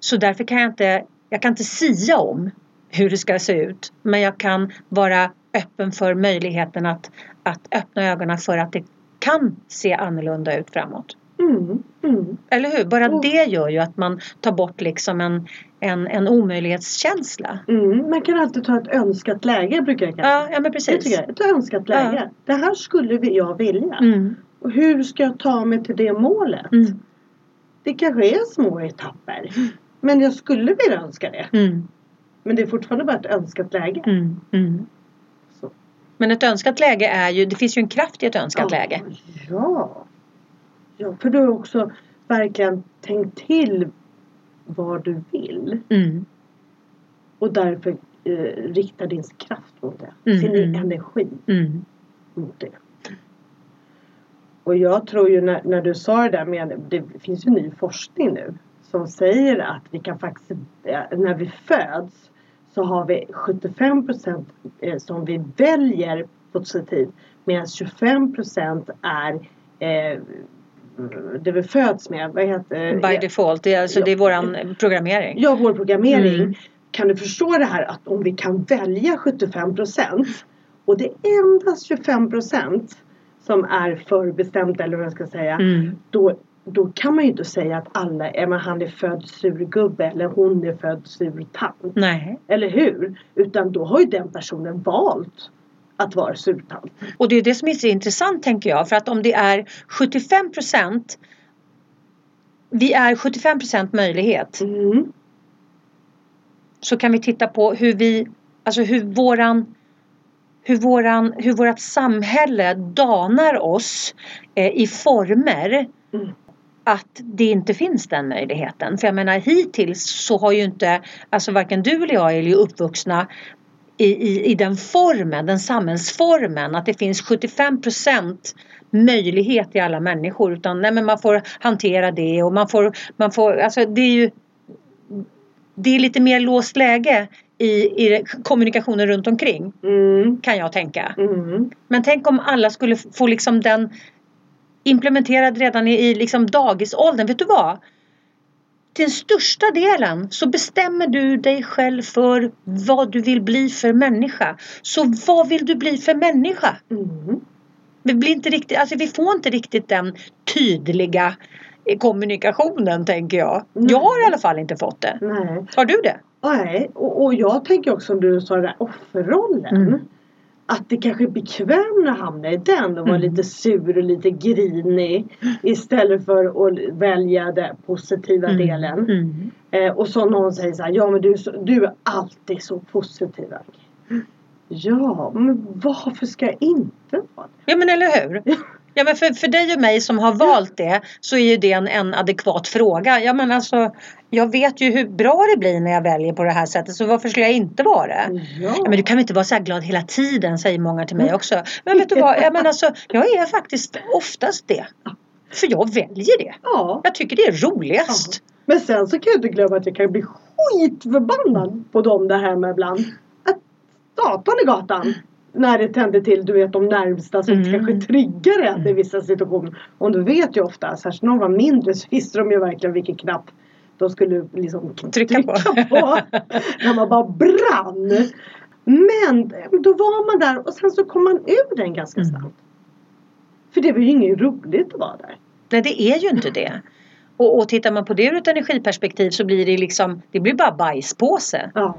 Så därför kan jag inte, jag kan inte sia om hur det ska se ut. Men jag kan vara öppen för möjligheten att, att öppna ögonen för att det kan se annorlunda ut framåt. Mm. Mm. Eller hur? Bara Mm. det gör ju att man tar bort liksom en, en, en omöjlighetskänsla. Mm. Man kan alltid ta ett önskat läge brukar jag kalla det. Ja, ja men Det precis. tycker jag. Ett önskat läge. Det här skulle jag vilja. Mm, Och hur ska jag ta mig till det målet? Det kanske är små etapper. Men jag skulle vilja önska det. Men det är fortfarande bara ett önskat läge. Men ett önskat läge är ju, det finns ju en kraft i ett önskat läge. Ja. Ja. För du har också verkligen tänkt till vad du vill. Mm, Och därför eh, riktar din kraft mot det. Mm, Sin energi mm, mot det. Och jag tror ju när, när du sa det där med, det finns ju ny forskning nu som säger att vi kan faktiskt, eh, när vi föds så har vi 75 procent eh, som vi väljer positivt medan 25 procent är eh, det vi föds med. Vad heter By default, det är, alltså, Ja. det är våran programmering. Ja, vår programmering. Mm. Kan du förstå det här att om vi kan välja 75 procent och det är endast 25 procent som är förbestämt eller vad jag ska säga. Mm, Då, då kan man ju inte säga att alla, är man, han är född surgubbe eller hon är född surtant. nej. Eller hur? Utan då har ju den personen valt att vara surtant. Och det är det som är så intressant tänker jag. För att om det är 75 procent vi är 75 procent möjlighet Mm. så kan vi titta på hur vi, alltså hur våran hur, våran, hur vårat samhälle danar oss eh, i former Mm. att det inte finns den möjligheten. För jag menar hittills så har ju inte, alltså varken du eller jag är ju uppvuxna i, i, i den formen, den samhällsformen att det finns 75 procent möjlighet i alla människor utan nej men man får hantera det och man får, man får, alltså det är ju det är lite mer låst läge i, i kommunikationen runt omkring Mm. kan jag tänka. Mm. Men tänk om alla skulle få liksom den implementerad redan i, i liksom dagisåldern. Vet du vad? Till den största delen så bestämmer du dig själv för vad du vill bli för människa. Så vad vill du bli för människa? Mm. Vi, blir inte riktigt, alltså vi får inte riktigt den tydliga eh, kommunikationen tänker jag. Nej. Jag har i alla fall inte fått det. Nej. Har du det? Nej, och, och jag tänker också som du sa den där offerrollen. Mm. Att det kanske är bekvämt att hamna i den och vara Mm. lite sur och lite grinig. Istället för att välja den positiva delen. Mm. Eh, och så någon säger så här, ja men du, du är alltid så positiv. Agge." Ja, men varför ska jag inte vara det? Ja men eller hur? Ja men för, för dig och mig som har valt det så är ju det en, en adekvat fråga. Ja men alltså jag vet ju hur bra det blir när jag väljer på det här sättet så varför skulle jag inte vara det? Ja. Ja, men du kan väl inte vara så här glad hela tiden säger många till mig också. Men vet du vad, ja, men alltså, jag är faktiskt oftast det. För jag väljer det. ja. Jag tycker det är roligast. Men sen så kan jag inte glömma att jag kan bli skitförbannad på dem där hemma ibland. Att satan i gatan. När det tänder till du vet de närmsta som Mm. kanske triggar en i vissa situationer. Och du vet ju ofta, särskilt när de var mindre så visste de ju verkligen vilken knapp de skulle liksom Trycka på. på. när man bara brann. Men då var man där och sen så kom man ur den ganska Mm. snabbt. För det var ju inget roligt att vara där. Nej det är ju inte det. Och, och tittar man på det ur ett energiperspektiv så blir det liksom, det blir bara bajspåse. Ja.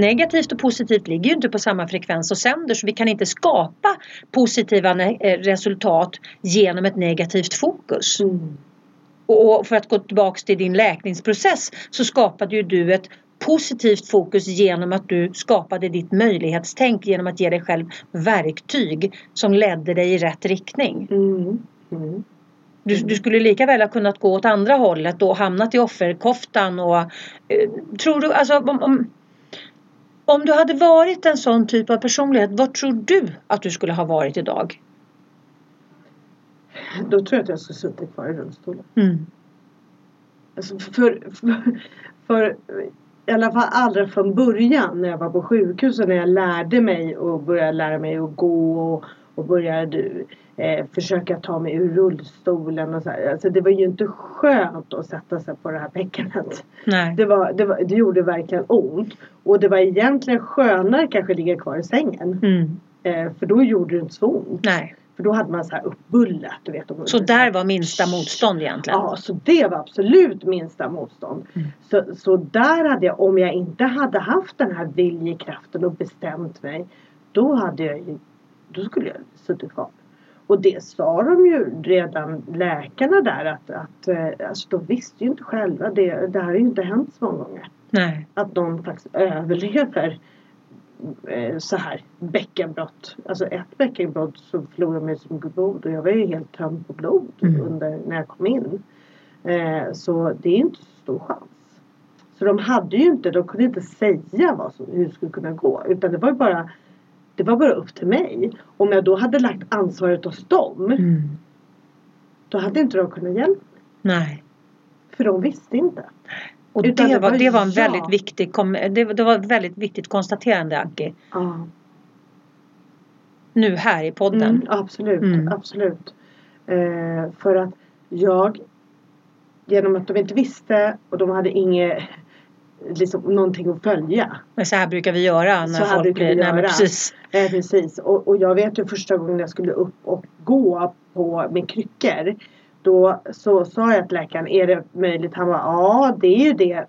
Negativt och positivt ligger ju inte på samma frekvens och sänder så vi kan inte skapa positiva eh, resultat genom ett negativt fokus. Mm. Och för att gå tillbaks till din läkningsprocess så skapade ju du ett positivt fokus genom att du skapade ditt möjlighetstänk genom att ge dig själv verktyg som ledde dig i rätt riktning. Mm. Mm. Du, du, skulle lika väl ha kunnat gå åt andra hållet och hamnat i offerkoftan och eh, tror du, alltså om, om, om du hade varit en sån typ av personlighet, vad tror du att du skulle ha varit idag? Då tror jag att jag skulle suttit kvar i rullstolen. Mm. Alltså för, för, för i alla fall allra från början när jag var på sjukhuset när jag lärde mig och började lära mig att gå och, och började eh, försöka ta mig ur rullstolen och så här. Alltså det var ju inte skönt att sätta sig på det här bäckenet. Nej. Det, var, det, var, det gjorde verkligen ont. Och det var egentligen skönare kanske att ligga kvar i sängen. Mm. Eh, för då gjorde det inte så ont. Nej. För då hade man så här uppbullat. Du vet, Så där var minsta motstånd egentligen? Ja, så det var absolut minsta motstånd. Mm. Så, så där hade jag, om jag inte hade haft den här viljekraften och bestämt mig. Då hade jag ju, då skulle jag suttit kvar. Och det sa de ju redan läkarna där att, att eh, alltså de visste ju inte själva. Det, det här har ju inte hänt så många gånger. Nej. Att någon faktiskt överlever eh, så här bäckenbrott. Alltså ett bäckenbrott så förlorade man ju så mycket blod och jag var ju helt tömd på blod Mm. under, när jag kom in. Eh, så det är inte så stor chans. Så de hade ju inte, de kunde inte säga vad som, hur det skulle kunna gå. Utan det var ju bara det var bara upp till mig. Om jag då hade lagt ansvaret hos dem. Mm. Då hade inte de kunnat hjälpa mig. Nej. För de visste inte. Och det det var, det var en jag. väldigt viktig, det, det var ett väldigt viktigt konstaterande Anki. Ja. Nu här i podden. Mm, absolut, Mm. absolut. Eh, för att jag genom att de inte visste och de hade inget liksom någonting att följa. Men så här brukar vi göra när Så här folk vi blir... Göra. precis. Eh, precis och, och jag vet ju första gången jag skulle upp och gå på med kryckor. Då så sa jag till läkaren, är det möjligt? Han bara, ja det är ju det.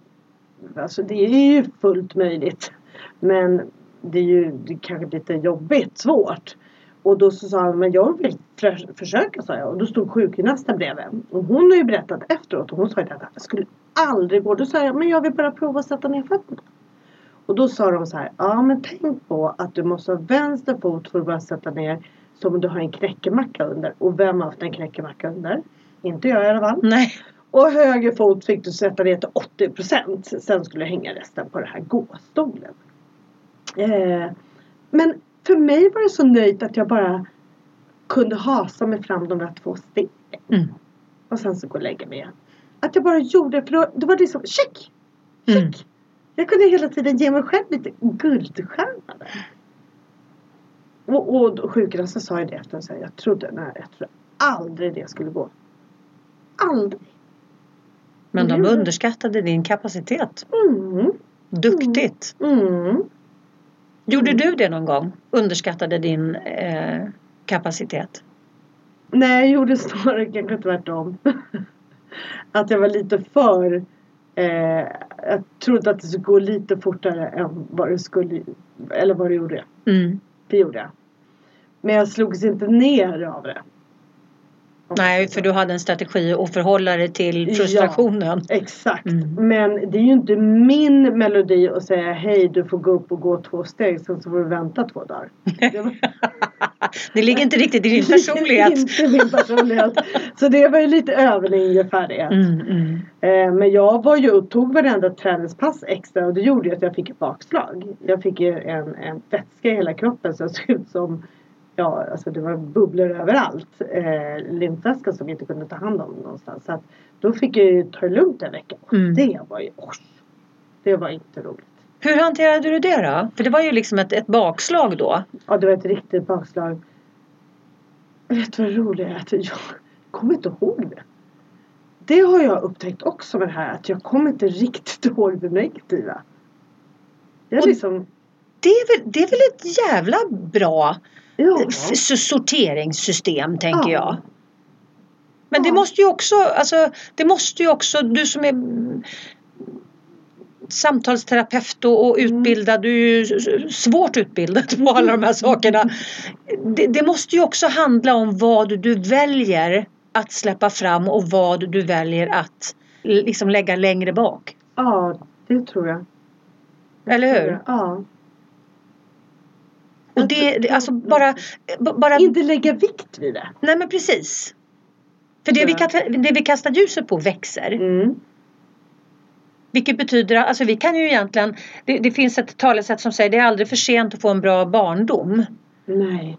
Alltså det är ju fullt möjligt. Men det är ju det är kanske lite jobbigt, svårt. Och då så sa han, men jag vill för, försöka sa jag. Och då stod sjukgymnasten bredvid. Och hon har ju berättat efteråt. Och hon sa ju att det skulle aldrig gå. Då sa jag, men jag vill bara prova att sätta ner fötterna. Och då sa de så här, ja men tänk på att du måste ha vänster fot för att bara sätta ner. Som om du har en knäckemacka under. Och vem har haft en knäckemacka under? Inte jag i alla fall. Nej. Och höger fot fick du sätta ner till 80 procent. Sen skulle du hänga resten på den här gåstolen. Eh, men för mig var det så nöjt att jag bara kunde hasa mig fram de där två stegen. Mm. Och sen så gå och lägga mig igen. Att jag bara gjorde det för då, då var det liksom check! Check! Mm. Jag kunde hela tiden ge mig själv lite guldstjärna där. Och, och sjukgymnasten sa ju det efter så här, jag trodde, nej, jag trodde aldrig det skulle gå. Aldrig. Men de Mm. underskattade din kapacitet. Mm. Duktigt. Mm. Gjorde Mm. du det någon gång? Underskattade din eh, kapacitet? Nej, jag gjorde snarare kanske tvärtom. att jag var lite för... Eh, jag trodde att det skulle gå lite fortare än vad det skulle... Eller vad det gjorde. Mm. Det gjorde jag. Men jag slogs inte ner av det. Nej, för du hade en strategi att förhålla dig till Ja. frustrationen. Exakt. Mm. Men det är ju inte min melodi att säga hej du får gå upp och gå två steg sen så får du vänta två dagar. Det var- Det ligger inte riktigt i din personlighet. inte min personlighet. Så det var ju lite överingenfärdighet. Mm, mm. Eh, men jag var ju och tog varenda träningspass extra och det gjorde ju att jag fick ett bakslag. Jag fick ju en, en vätska i hela kroppen så jag såg ut som ja, alltså det var bubblor överallt. Eh, lymfvätska som vi inte kunde ta hand om någonstans. Så att då fick jag ju ta det lugnt en vecka. Och Mm. det var ju, oj, det var inte roligt. Hur hanterade du det då? För det var ju liksom ett, ett bakslag då. Ja, det var ett riktigt bakslag. Vet du vad roligt är? Att jag kommer inte ihåg det. Det har jag upptäckt också med det här att jag kommer inte riktigt ihåg det negativa. Jag Och- liksom, Det är väl, det är väl ett jävla bra ja. sorteringssystem tänker Ja. jag. Men det Ja. måste ju också, alltså det måste ju också, du som är samtalsterapeut och, och Mm. utbildad, du är ju svårt utbildad på alla de här sakerna. Det, det måste ju också handla om vad du väljer att släppa fram och vad du väljer att liksom lägga längre bak. ja, det tror jag. Eller Tror hur? jag. Ja. Och det, det alltså bara, bara Inte lägga vikt vid det. Nej men precis. För det vi, kastar, det vi kastar ljuset på växer. Mm. Vilket betyder att alltså vi kan ju egentligen det, det finns ett talesätt som säger det är aldrig för sent att få en bra barndom. Nej.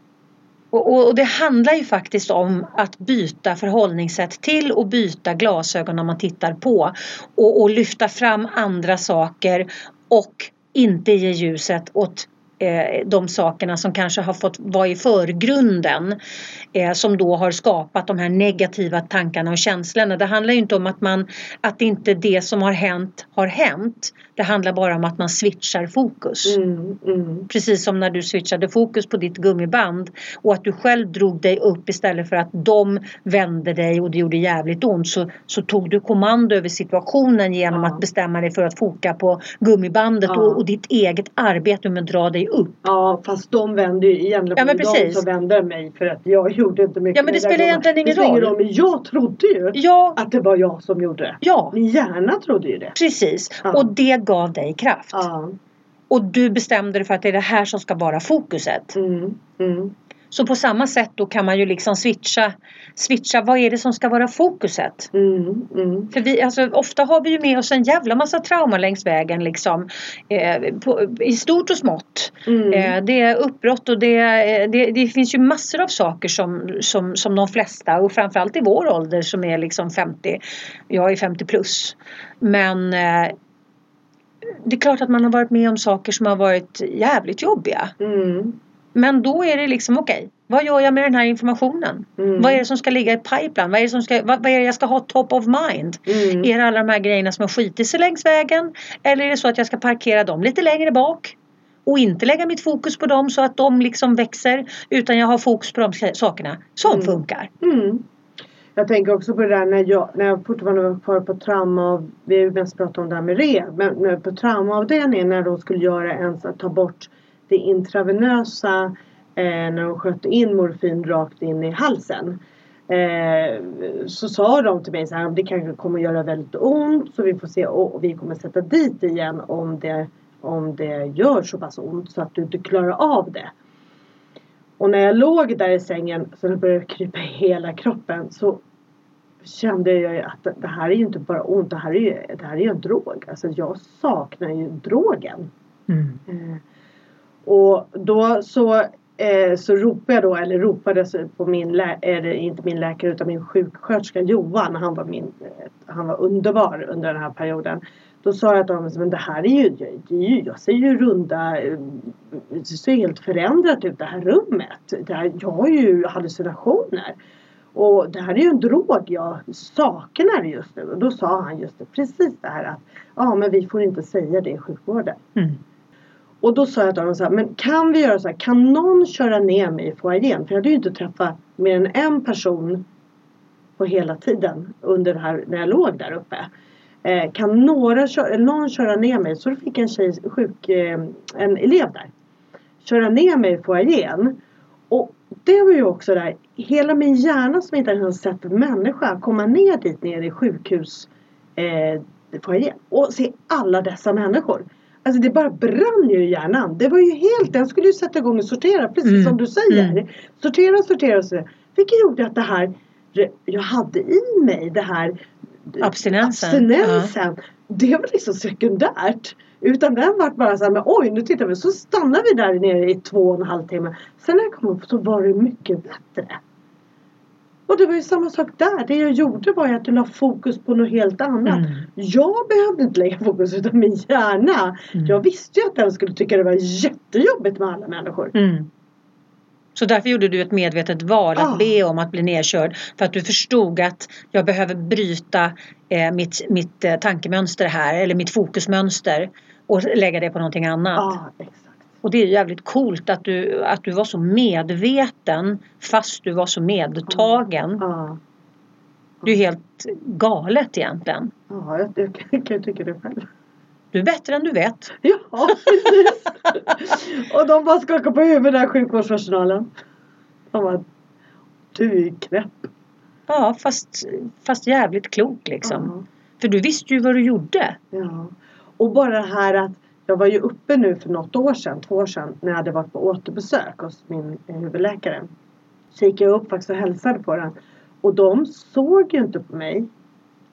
Och, och, och det handlar ju faktiskt om att byta förhållningssätt till och byta glasögon när man tittar på. Och, och lyfta fram andra saker och inte ge ljuset åt de sakerna som kanske har fått vara i förgrunden. Eh, som då har skapat de här negativa tankarna och känslorna. Det handlar inte om att man att inte det som har hänt har hänt. Det handlar bara om att man switchar fokus. Mm, mm. Precis som när du switchade fokus på ditt gummiband och att du själv drog dig upp istället för att de vände dig och det gjorde jävligt ont så, så tog du kommando över situationen genom Ja. att bestämma dig för att foka på gummibandet och, och ditt eget arbete med att dra dig upp. Ja fast de vände ju egentligen Ja, men de precis. som vände mig för att jag gjorde inte mycket Ja, men det spelar egentligen ingen det spelar ingen roll. Men jag trodde ju Ja, att det var jag som gjorde det. ja, Min hjärna trodde ju det. precis. Ja. Och det gav dig kraft. Ja. Och du bestämde dig för att det är det här som ska vara fokuset. Mm, mm. Så på samma sätt då kan man ju liksom switcha, switcha vad är det som ska vara fokuset? Mm, mm. För vi, alltså, ofta har vi ju med oss en jävla massa trauma längs vägen liksom. Eh, på, I stort och smått. Mm. Eh, det är uppbrott och det, eh, det, det finns ju massor av saker som, som, som de flesta och framförallt i vår ålder som är liksom 50. Jag är 50 plus. Men eh, det är klart att man har varit med om saker som har varit jävligt jobbiga. Mm. Men då är det liksom okej, vad gör jag med den här informationen? Mm. Vad är det som ska ligga i pipeline? Vad är det, som ska, vad, vad är jag ska ha top of mind? Mm. Är det alla de här grejerna som har skitit sig längs vägen? Eller är det så att jag ska parkera dem lite längre bak? Och inte lägga mitt fokus på dem så att de liksom växer. Utan jag har fokus på de sakerna som Mm. funkar. Mm. Jag tänker också på det där när jag, när jag fortfarande var kvar på trauma. Vi har ju mest pratat om det här med rehab. Men men på traumaavdelningen när de skulle göra en så att ta bort det intravenösa. Eh, när de sköt in morfin rakt in i halsen. Eh, så sa de till mig så här. Det kanske kommer göra väldigt ont. Så vi får se. Och, vi kommer sätta dit igen om det, om det gör så pass ont. Så att du inte klarar av det. Och när jag låg där i sängen så det började krypa i hela kroppen så kände jag ju att det- här är ju inte bara ont, det här är ju, det här är ju en drog. Alltså jag saknar ju drogen. Eh, och då så, eh, så ropade jag då, eller ropade på min, lä- eller inte min läkare utan min sjuksköterska Johan. Han var, min, eh, han var underbar under den här perioden. Då sa jag till honom, men det här är ju, det är ju jag ser ju runda, eh, det ser helt förändrat ut det här rummet. Det här, jag har ju hallucinationer. Och det här är ju en drog jag saknar just nu. Och då sa han just det, precis det här att ja men vi får inte säga det i sjukvården. Mm. Och då sa jag till honom så här, men kan vi göra så här, kan någon köra ner mig i foajén? För jag hade ju inte träffat mer än en person på hela tiden under det här, när jag låg där uppe. Eh, kan några köra, någon köra ner mig? Så då fick en tjej, sjuk, eh, en elev där, köra ner mig i foajén. Och det var ju också där, hela min hjärna som inte ens sett en människa komma ner dit ner i sjukhus eh, foajén och se alla dessa människor. Alltså det bara brann ju i hjärnan. Det var ju helt, den skulle ju sätta igång och sortera precis Mm. som du säger. Mm. Sortera, sortera, sortera. Vilket gjorde att det här jag hade i mig det här Abstinensen. abstinensen det var liksom sekundärt. Utan den var bara så här, men oj nu tittar vi. Så stannade vi där nere i två och en halv timme. Sen när jag kom upp så var det mycket bättre. Och det var ju samma sak där. Det jag gjorde var ju att jag la fokus på något helt annat. Mm. Jag behövde inte lägga fokus utan min hjärna. Mm. Jag visste ju att den skulle tycka det var jättejobbigt med alla människor. Mm. Så därför gjorde du ett medvetet val att Ah. be om att bli nedkörd. För att du förstod att jag behöver bryta eh, mitt, mitt eh, tankemönster här eller mitt fokusmönster och lägga det på någonting annat. Ja, exakt. Och det är jävligt coolt att du, att du var så medveten fast du var så medtagen. Ja, Det är ju helt galet egentligen. ja jag, jag kan kan ju tycka det själv. Du är bättre än du vet. Ja, precis. och de bara skakar på huvudet där sjukvårdspersonalen. De bara, du är knäpp. Ja, fast, fast jävligt klok liksom. Ja. För du visste ju vad du gjorde. Ja. Och bara det här att jag var ju uppe nu för något år sedan, två år sedan, när jag hade varit på återbesök hos min eh, huvudläkare. Så gick jag upp faktiskt och hälsade på den. Och de såg ju inte på mig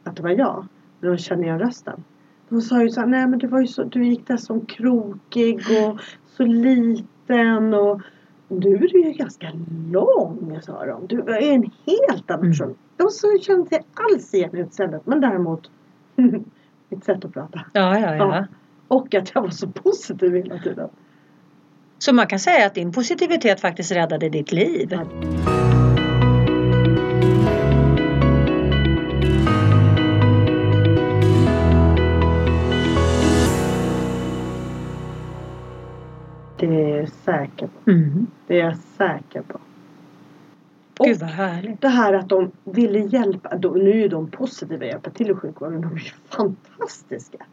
att det var jag. Men de kände igen rösten. De sa ju så här, nej men du var ju så, du gick där som krokig och så liten och nu är du ju ganska lång sa de. Du är en helt annan Mm. person. De så kände inte alls igen utseendet men däremot mitt sätt att prata. Ja, ja, ja. Ja. Och att jag var så positiv hela tiden. Så man kan säga att din positivitet faktiskt räddade ditt liv. Ja. Det är jag säker på. Mm. Det är jag säker på. Gud Och vad härligt. det här att de ville hjälpa. Nu är de positiva att hjälpa till i sjukvården. De är ju fantastiska.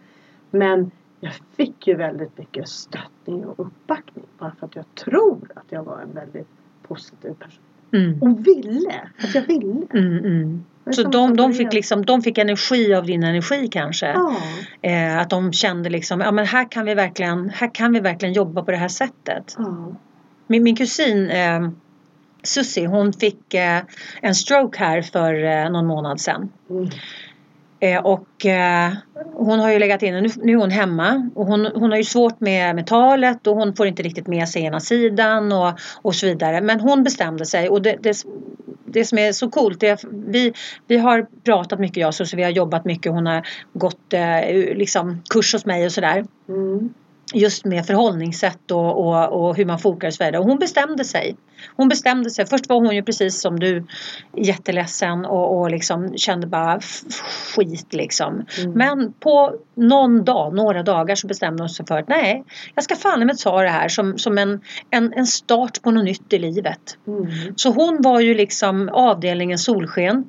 Men jag fick ju väldigt mycket stöttning och uppbackning. Bara för att jag tror att jag var en väldigt positiv person. Mm. Och ville. Att jag ville. Mm, mm. Så de, de, fick liksom, de fick energi av din energi kanske? Ja. Eh, att de kände liksom, ja men här kan vi verkligen, här kan vi verkligen jobba på det här sättet. ja. Min, min kusin eh, Susie, hon fick eh, en stroke här för eh, någon månad sedan. Mm. Eh, och eh, hon har ju legat in, nu, nu är hon hemma och hon, hon har ju svårt med, med talet och hon får inte riktigt med sig ena sidan och, och så vidare. Men hon bestämde sig och det, det, det som är så coolt är att vi, vi har pratat mycket jag och så vi har jobbat mycket, hon har gått eh, liksom kurs hos mig och sådär. Mm. Just med förhållningssätt och, och, och hur man fokar och så vidare. Och hon bestämde sig. Hon bestämde sig. Först var hon ju precis som du jätteledsen och, och liksom kände bara skit liksom. Mm. Men på någon dag, några dagar så bestämde hon sig för att nej, jag ska fan med ta det här som, som en, en, en start på något nytt i livet. Mm. Så hon var ju liksom avdelningens solsken.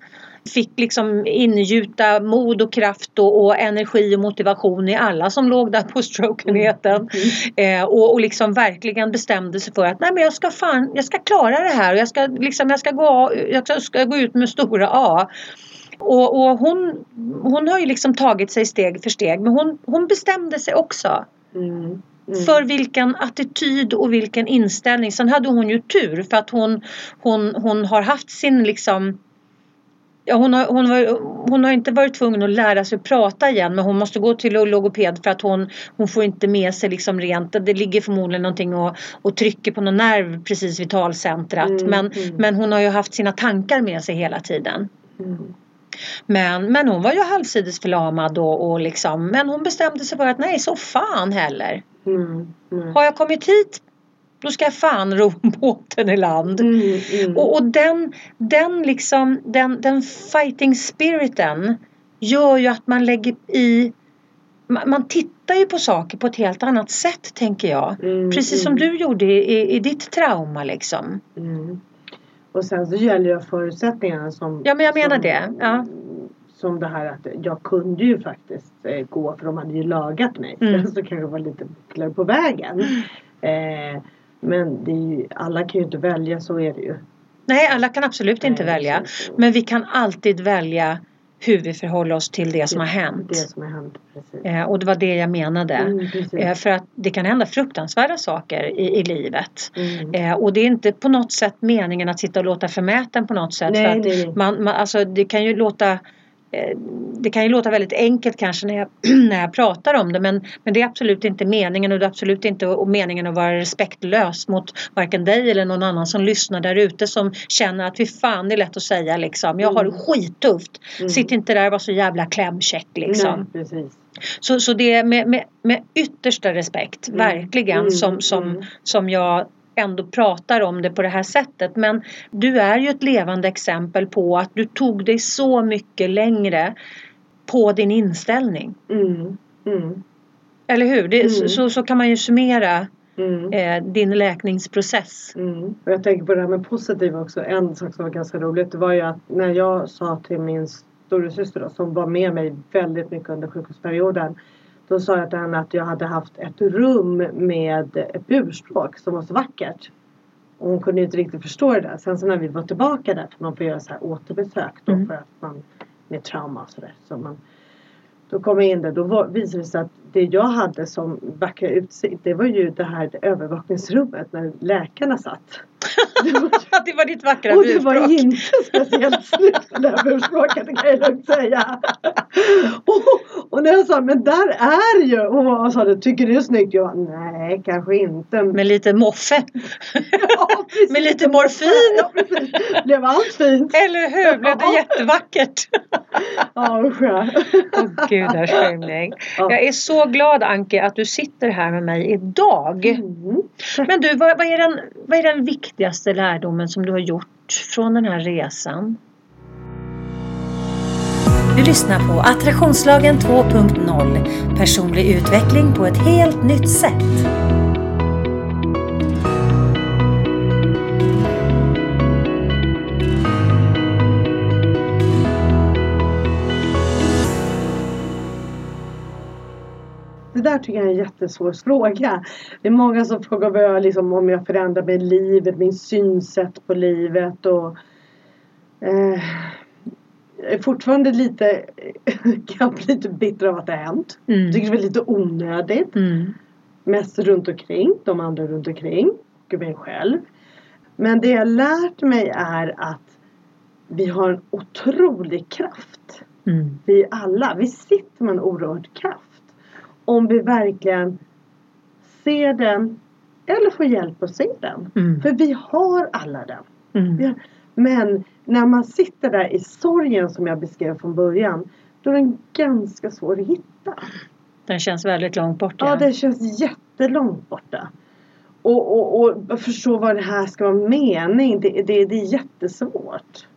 Fick liksom ingjuta mod och kraft och, och energi och motivation i alla som låg där på strokeenheten. Eh, och, och liksom verkligen bestämde sig för att nej men jag ska fan, jag ska klara det här och jag ska liksom, jag ska gå, jag ska, ska gå ut med stora A. Och, och hon, hon har ju liksom tagit sig steg för steg men hon, hon bestämde sig också Mm. Mm. för vilken attityd och vilken inställning. Sen hade hon ju tur för att hon, hon, hon har haft sin liksom Ja, hon, har, hon, var, hon har inte varit tvungen att lära sig prata igen men hon måste gå till logoped för att hon, hon får inte med sig liksom rent, det ligger förmodligen någonting och, och trycker på någon nerv precis vid talcentrat. Mm, men, mm. men hon har ju haft sina tankar med sig hela tiden. Mm. Men, men hon var ju halvsides förlamad och, och liksom, men hon bestämde sig för att nej så fan heller. Mm. Mm. Har jag kommit hit då ska jag fan ro båten i land. Mm. Mm. Och, och den, den liksom, den, den fighting spiriten gör ju att man lägger i man, tittar ju på saker på ett helt annat sätt tänker jag. Mm, Precis som mm. du gjorde i, i, i ditt trauma liksom. Mm. Och sen så gäller ju förutsättningarna som Ja, men jag menar som, det, ja. Som det här att jag kunde ju faktiskt eh, gå för de hade ju lagat mig. Mm. Så kanske jag var lite bucklare på vägen. Eh, men det ju, alla kan ju inte välja, så är det ju. Nej, alla kan absolut inte Nej, välja. Men vi kan alltid välja hur vi förhåller oss till det som har Det hänt. som har hänt. Eh, och det var det jag menade. Mm. Eh, för att det kan hända fruktansvärda saker i, i livet. Mm. Eh, och det är inte på något sätt meningen att sitta och låta förmäten på något sätt. Nej, för att nej. Man, man, alltså, det kan ju låta det kan ju låta väldigt enkelt kanske när jag, när jag pratar om det men, men det är absolut inte meningen och det är absolut inte meningen att vara respektlös mot varken dig eller någon annan som lyssnar där ute som känner att vi fan det är lätt att säga liksom. Jag har det Mm. skittufft. Mm. Sitt inte där och var så jävla klämkäck liksom. Nej. Så, så det är med, med, med yttersta respekt, Mm. verkligen, Mm, som, som, mm. som jag ändå pratar om det på det här sättet. Men du är ju ett levande exempel på att du tog dig så mycket längre på din inställning. Mm. Mm. Eller hur? Det, Mm. så, så, kan man ju summera Mm. eh, din läkningsprocess. Mm. Och jag tänker på det här med positiva också. En sak som var ganska roligt det var ju att när jag sa till min storasyster som var med mig väldigt mycket under sjukhusperioden. Då sa jag till henne att jag hade haft ett rum med ett burspråk som var så vackert. Och hon kunde inte riktigt förstå det där. Sen så när vi var tillbaka där, för man får göra så här återbesök då Mm. för att man med trauma och sådär. Så man, då kom jag in där, då var, visade det sig att det jag hade som vackra utsikt det var ju det här övervakningsrummet när läkarna satt. Det var, ditt vackra och det var burspråk. inte speciellt snyggt det där burspråket, det kan jag lugnt säga. Och, och när jag sa, men där är ju, och hon sa, det tycker du är snyggt? Jag bara, nej kanske inte. Med lite moffe. Ja, precis. med lite morfin. Ja precis, blev allt fint. Eller hur? Blev det jättevackert? Ja usch. Åh gudars skymning. Ja. Jag är så glad Anke att du sitter här med mig idag. Mm. Men du, vad, vad, är den, vad är den viktigaste lärdomen som du har gjort från den här resan? Du lyssnar på Attraktionslagen 2.0 Personlig utveckling på ett helt nytt sätt. Där tycker jag är en jättesvår fråga. Det är många som frågar vad jag, liksom, om jag förändrar med livet, min synsätt på livet och eh, jag är fortfarande lite, kan bli lite bitter av att det har hänt. Mm. Tycker det är lite onödigt. Mm. Mest runt omkring, de andra runt omkring och mig själv. Men det jag lärt mig är att vi har en otrolig kraft. Mm. Vi alla, vi sitter med en oerhörd kraft. Om vi verkligen ser den eller får hjälp att se den. Mm. För vi har alla den. Mm. har- Men när man sitter där i sorgen som jag beskrev från början. Då är den ganska svår att hitta. Den känns väldigt långt bort. Ja, det känns jättelångt borta. Och, och, och förstå vad det här ska vara mening. Det, det, det är jättesvårt.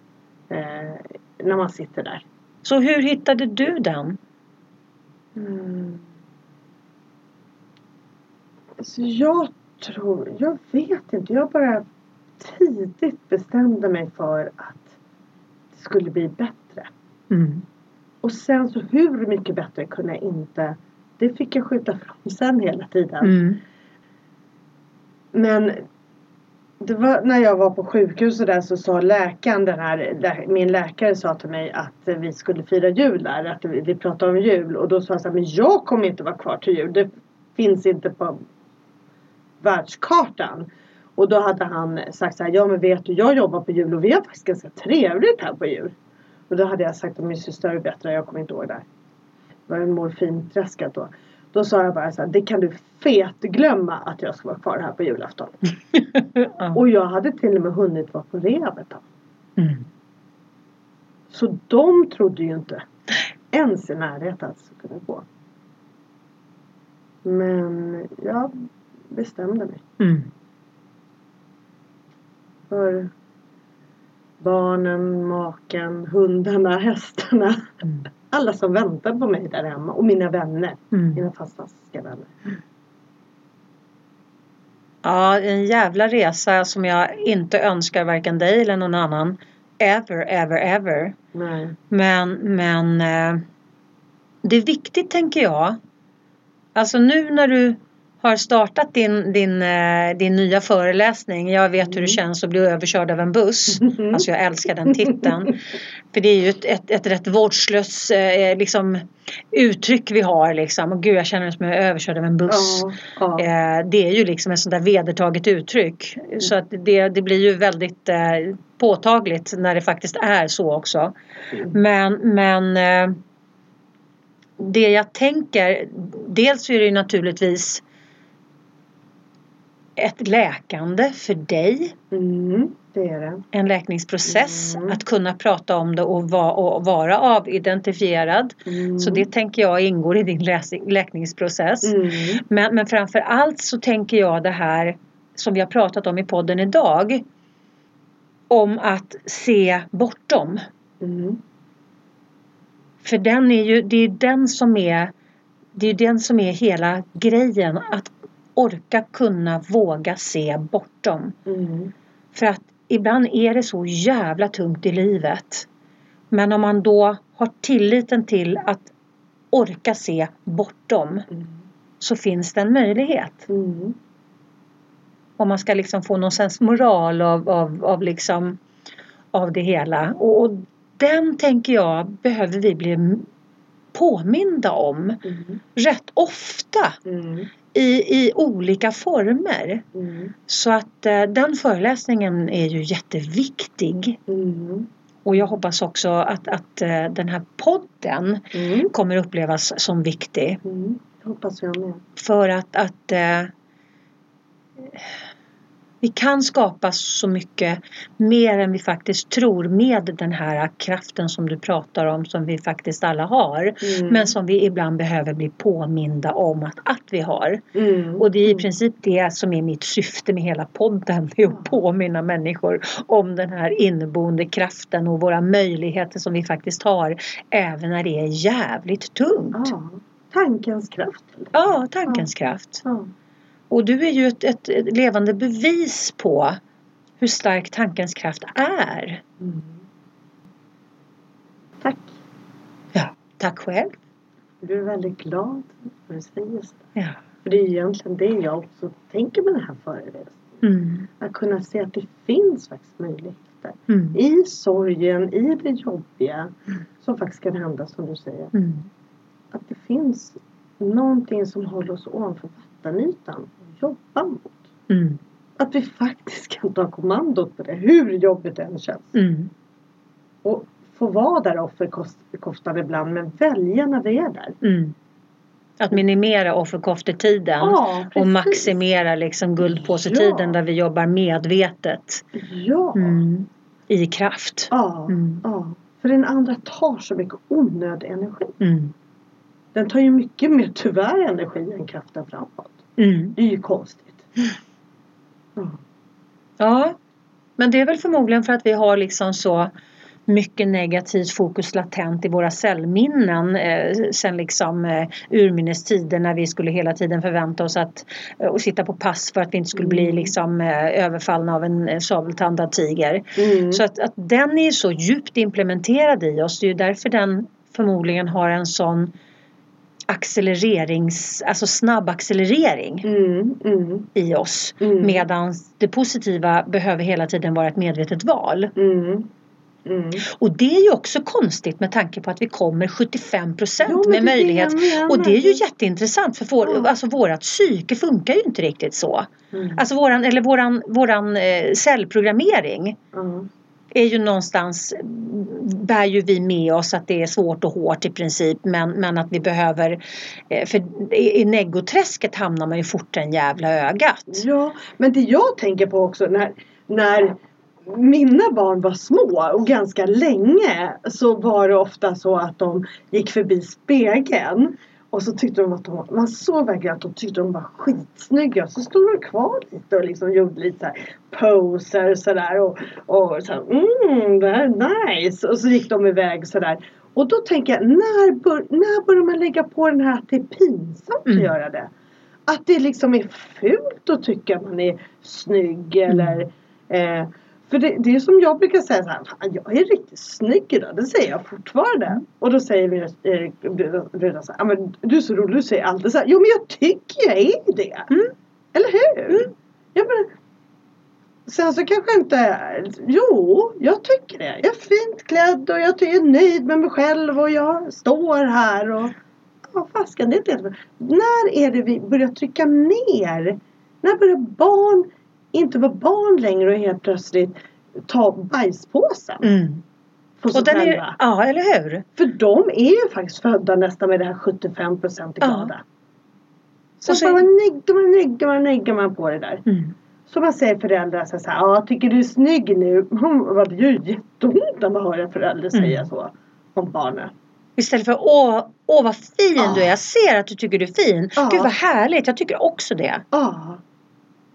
Eh, när man sitter där. Så hur hittade du den? Mm. Så jag tror, jag vet inte. Jag bara tidigt bestämde mig för att det skulle bli bättre. Mm. Och sen så hur mycket bättre kunde jag inte. Det fick jag skjuta fram sen hela tiden. Mm. Men det var när jag var på sjukhuset där så sa läkaren, den här, min läkare sa till mig att vi skulle fira jul där. Att vi, vi pratade om jul. Och då sa jag så här, men jag kommer inte vara kvar till jul. Det finns inte på världskartan. Och då hade han sagt så här, ja men vet du jag jobbar på jul och vi har faktiskt ganska trevligt här på jul. Och då hade jag sagt till min syster, är bättre, jag kommer inte ihåg det. här. Det var en morfinträskat då. Då sa jag bara så här, det kan du fetglömma att jag ska vara kvar här på julafton. ja. Och jag hade till och med hunnit vara på ett tag. Mm. Så de trodde ju inte ens i närheten att det skulle gå. Men jag bestämde mig. Mm. För barnen, maken, hundarna, hästarna. Mm. Alla som väntade på mig där hemma. Och mina vänner. Mm. Mina fantastiska vänner. Ja, en jävla resa som jag inte önskar varken dig eller någon annan. Ever, ever, ever. Nej. Men, men eh, det är viktigt tänker jag. Alltså nu när du har startat din, din, eh, din nya föreläsning. Jag vet hur det Mm. känns att bli överkörd av en buss. Alltså jag älskar den titeln. För det är ju ett, ett, ett rätt vårdslöst eh, liksom, uttryck vi har. Liksom. Och gud, jag känner mig som jag är överkörd av en buss. Ja, ja. Eh, det är ju liksom ett sånt där vedertaget uttryck. Så att det, det blir ju väldigt påtagligt när det faktiskt är så också. Mm. Men, men det jag tänker, dels är det ju naturligtvis ett läkande för dig, Mm, det är det. en läkningsprocess, Mm. att kunna prata om det och, va, och vara avidentifierad. Mm. Så det tänker jag ingår i din läs- läkningsprocess. Mm. Men, men framför allt så tänker jag det här som vi har pratat om i podden idag. Om att se bortom. Mm. För den är ju, det är den som är det är den som är hela grejen. Att orka kunna våga se bortom. Mm. För att ibland är det så jävla tungt i livet. Men om man då har tilliten till att orka se bortom Mm. så finns det en möjlighet. Mm. Om man ska liksom få någon sens moral av, av, av, liksom, av det hela. Och, och den tänker jag behöver vi bli påminda om Mm. rätt ofta Mm. I, i olika former. Mm. Så att eh, den föreläsningen är ju jätteviktig. Mm. Och jag hoppas också att, att eh, den här podden Mm. kommer upplevas som viktig. Mm. Hoppas jag med. För att, att eh, vi kan skapa så mycket mer än vi faktiskt tror med den här kraften som du pratar om som vi faktiskt alla har. Mm. Men som vi ibland behöver bli påminda om att, att vi har. Mm. Och det är i princip det som är mitt syfte med hela podden. Är att påminna människor om den här inneboende kraften och våra möjligheter som vi faktiskt har. Även när det är jävligt tungt. Ja. Tankens kraft. Ja, tankens kraft. Ja. Och du är ju ett, ett, ett levande bevis på hur stark tankens kraft är. Mm. Tack. Ja, tack själv. Du är väldigt glad när du säger så. Ja. För det är egentligen det jag också tänker med den här föreläsningen. Mm. Att kunna se att det finns faktiskt möjligheter. Mm. I sorgen, i det jobbiga. Som faktiskt kan hända som du säger. Mm. Att det finns någonting som håller oss ovanför vattenytan. Jobba mot. Mm. Att vi faktiskt kan ta kommandot på det. Hur jobbigt det än känns. Mm. Och få vara där offerkostad ibland. Men välja när vi är där. Mm. Att minimera offerkoftetiden. Ja, och maximera liksom guldpåsetiden Ja. där vi jobbar medvetet. Ja. Mm. I kraft. Ja. Mm. ja. För den andra tar så mycket onödig energi. Mm. Den tar ju mycket mer tyvärr energi än kraften framåt. Mm. Det är ju konstigt. Ja. Ja, men det är väl förmodligen för att vi har liksom så mycket negativt fokus latent i våra cellminnen eh, sen liksom eh, urminnes tider när vi skulle hela tiden förvänta oss att eh, och sitta på pass för att vi inte skulle bli Mm. liksom eh, överfallna av en eh, sabeltandad tiger. Mm. Så att, att den är så djupt implementerad i oss. Det är ju därför den förmodligen har en sån accelererings, alltså snabb accelerering Mm, mm, i oss. mm, Medan det positiva behöver hela tiden vara ett medvetet val. mm, mm. Och det är ju också konstigt med tanke på att vi kommer 75 procent med möjlighet. Och det är ju jätteintressant för vår, Ja. alltså vårat psyke funkar ju inte riktigt så. Mm. Alltså våran, eller våran, våran eh, cellprogrammering Ja är ju någonstans, bär ju vi med oss att det är svårt och hårt i princip men, men att vi behöver, eh, för i, neggoträsket negoträsket hamnar man ju fortare än jävla ögat. ja, men det jag tänker på också när, när mina barn var små och ganska länge så var det ofta så att de gick förbi spegeln och så tyckte de att de man såg verkligen att de tyckte de var skitsnygga. Så stod de kvar lite och liksom gjorde lite så här poser sådär och, och så här, mm, det här är nice. Och så gick de iväg sådär. Och då tänker jag, när, bör, när börjar man lägga på den här att det är pinsamt Mm. att göra det? Att det liksom är fult att tycka att man är snygg eller eh, För det, det är som jag brukar säga så här, "Fan, jag är riktigt snygg idag. Det säger jag fortfarande. Mm. Och då säger mina eh, brudar så här, "Ja, men du är så rolig, du säger alltid så här. Jo men jag tycker jag är det. Mm. Eller hur? Ja, men, sen så kanske inte, jo jag tycker det. Jag är fint klädd och jag är nöjd med mig själv och jag står här och Ja, fasken, det är inte jättebra. När är det vi börjar trycka ner? När börjar barn inte vara barn längre och helt plötsligt ta bajspåsen Mm. sig Och den själva? är, ja, eller hur? För de är ju faktiskt födda nästan med det här 75 procent Ja. glada. Så, Och så- bara nyggar man, nyggar man, nyggar man på det där. Mm. Så man säger föräldrar så här, ja tycker du är snygg nu? Vad, det gör ju jätteont när man hör en förälder Mm. säga så om barnen. Istället för åh, åh vad fin Ja. du är. Jag ser att du tycker du är fin. Ja. Gud vad härligt. Jag tycker också det. Ja.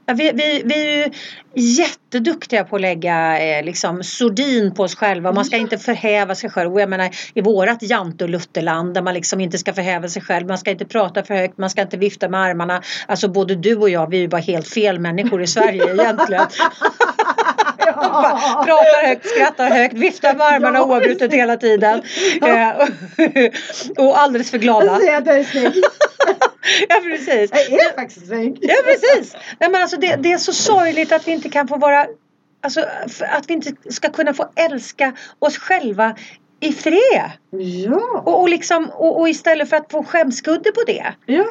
Vi, vi, vi är ju jätteduktiga på att lägga eh, liksom, sordin på oss själva. Man ska inte förhäva sig själv. Och jag menar, I vårat jante och lutterland där man liksom inte ska förhäva sig själv. Man ska inte prata för högt. Man ska inte vifta med armarna. Alltså både du och jag, vi är ju bara helt fel människor i Sverige egentligen. Pratar högt, skrattar högt, viftar med armarna Ja, oavbrutet hela tiden. Ja. Eh, och, alldeles för glada. Jag säger att jag är snygg. Ja precis. Jag är faktiskt snygg. Ja precis. Nej, men alltså det, det är så sorgligt att vi inte kan få vara Alltså att vi inte ska kunna få älska oss själva i fred. Ja. Och, och, liksom, och, och istället för att få skämskudde på det. Ja.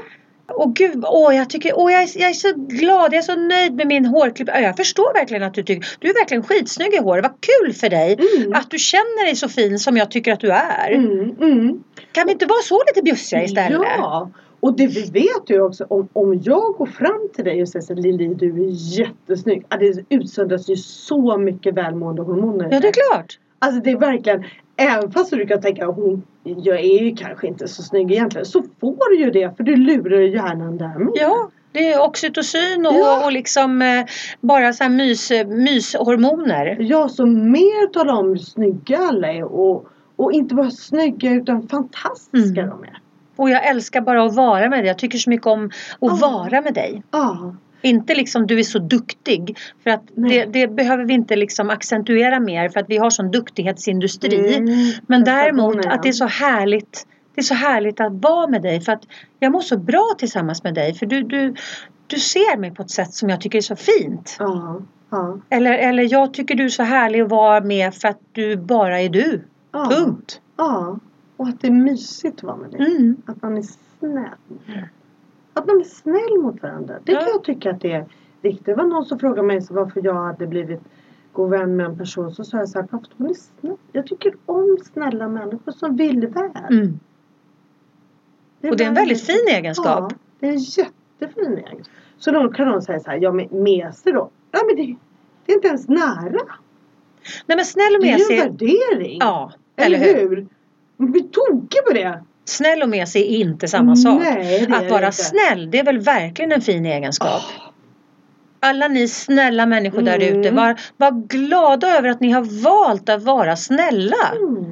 Och gud, åh, jag, tycker, åh, jag, är, jag är så glad, jag är så nöjd med min hårklipp. Ja, Jag förstår verkligen att du tycker, du är verkligen skitsnygg i håret. Vad kul för dig Mm. att du känner dig så fin som jag tycker att du är. Mm, mm. Kan vi inte vara så lite bjussiga istället? Ja. Och det vi vet ju också om, om jag går fram till dig och säger så Lili du är jättesnygg. Det utsöndras ju så mycket välmående hormoner. Ja, det är klart. Alltså det är verkligen, även fast du kan tänka hon, jag är ju kanske inte så snygg egentligen. Så får du ju det för du lurar ju hjärnan där. Ja, det är oxytocin och, Ja. och liksom eh, bara så här mys, myshormoner. Ja, så mer tala om hur snygga alla är och, och inte bara snygga utan fantastiska Mm. de är. Och jag älskar bara att vara med dig. Jag tycker så mycket om att Ja. vara med dig. Ja, Inte liksom du är så duktig. För att det, det behöver vi inte liksom accentuera mer för att vi har sån duktighetsindustri. Mm, Men däremot att det är så härligt det är så härligt att vara med dig för att jag mår så bra tillsammans med dig för du, du, du ser mig på ett sätt som jag tycker är så fint. Ja, ja, Eller, eller jag tycker du är så härlig att vara med för att du bara är du. ja. Punkt. Ja, och att det är mysigt att vara med dig. Mm. Att man är snäll. Att man är snäll mot varandra. Det kan Ja. jag tycka att det är viktigt. Det var någon som frågade mig så varför jag hade blivit god vän med en person. Så sa jag så här, "Pappa, hon är snäll. Jag tycker om snälla människor som vill väl. Mm. Och det är en väldigt fin Ja, egenskap. det är en jättefin egenskap. Så då kan någon säga så här, ja men mesig då? Ja men det, det är inte ens nära. Nej men snäll och Det är ju en mesig. värdering. Ja, eller, eller hur? hur? Man blir tokig på det. Snäll och mesig är inte samma sak. Nej, Att vara inte. snäll, det är väl verkligen en fin egenskap. Alla ni snälla människor där Mm. ute, var, var glada över att ni har valt att vara snälla. Mm.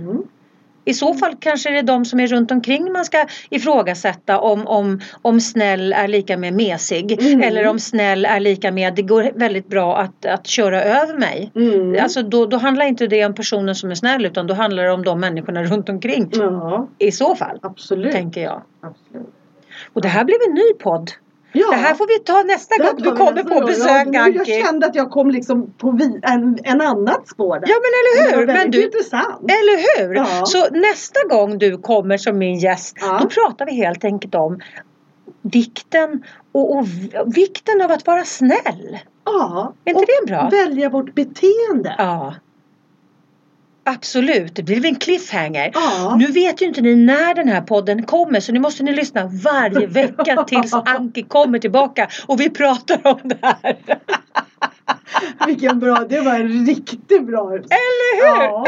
I så fall kanske det är de som är runt omkring man ska ifrågasätta om, om, om snäll är lika med mesig. Mm. Eller om snäll är lika med det går väldigt bra att, att köra över mig. Mm. Alltså då, då handlar inte det om personen som är snäll utan då handlar det om de människorna runt omkring. Ja, I så fall, absolut. tänker jag. absolut. Och det här blev en ny podd. Ja, Det här får vi ta nästa det gång du kommer på besök ja, Anki. Jag kände att jag kom liksom på vi, en, en annat spår där. Ja men eller Det hur! var Men du, intressant. eller hur! Ja. Så nästa gång du kommer som min gäst Ja. då pratar vi helt enkelt om vikten och, och vikten av att vara snäll. Ja, Är inte och det bra? välja vårt beteende. Ja. Absolut, det blir en cliffhanger. Ja. Nu vet ju inte ni när den här podden kommer så nu måste ni lyssna varje vecka tills Anki kommer tillbaka och vi pratar om det här. Vilken bra, det var en riktigt bra. Eller hur? Ja.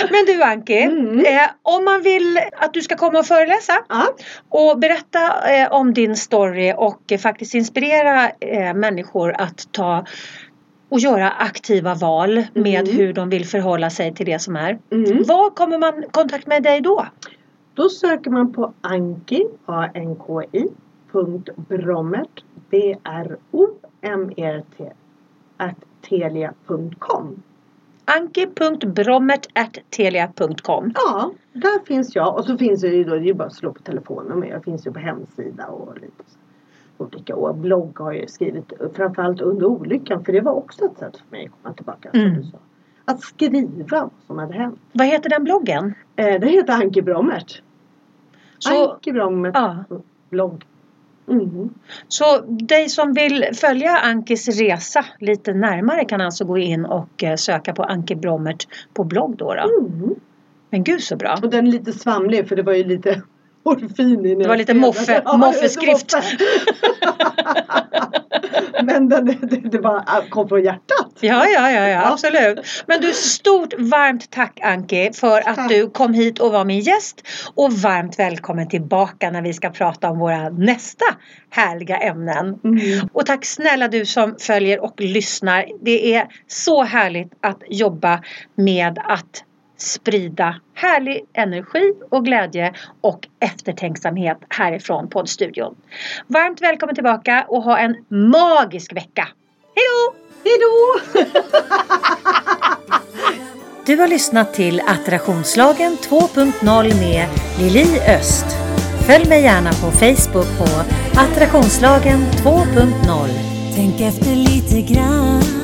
Men du Anki, Mm. eh, om man vill att du ska komma och föreläsa ja. och berätta eh, om din story och eh, faktiskt inspirera eh, människor att ta och göra aktiva val med Mm. hur de vill förhålla sig till det som är. Mm. Var kommer man i kontakt med dig då? Då söker man på Anki, A-N-K-I, punkt Brommert, B-R-O-M-E-R-T, at telia.com. Anki.brommert.telia.com Ja, där finns jag. Och så finns det ju då, det är ju bara att slå på telefonen med. Jag finns ju på hemsida och lite så olika. Och blogg har jag skrivit framförallt under olyckan. För det var också ett sätt för mig att komma tillbaka. som Mm. du sa. Att skriva vad som hade hänt. Vad heter den bloggen? Eh, det heter Anki Brommert. Så, Anki Brommert ja. blogg. Mm. så dig som vill följa Ankis resa lite närmare kan alltså gå in och eh, söka på Anki Brommert på blogg då. då. Mm. Men gud så bra. Och den är lite svamlig för det var ju lite morfin i Det var lite moffe-. Ja, moffeskrift. Men den, det, det var, kom från hjärtat. Ja, ja, ja, ja, absolut. Men du, stort varmt tack Anki för att Tack. du kom hit och var min gäst. Och varmt välkommen tillbaka när vi ska prata om våra nästa härliga ämnen. Mm. Och tack snälla du som följer och lyssnar. Det är så härligt att jobba med att sprida härlig energi och glädje och eftertänksamhet härifrån poddstudion. Varmt välkommen tillbaka och ha en magisk vecka. Hej då! Hej då! Du har lyssnat till Attraktionslagen 2.0 med Lili Öst. Följ mig gärna på Facebook på Attraktionslagen 2.0. Tänk efter lite grann.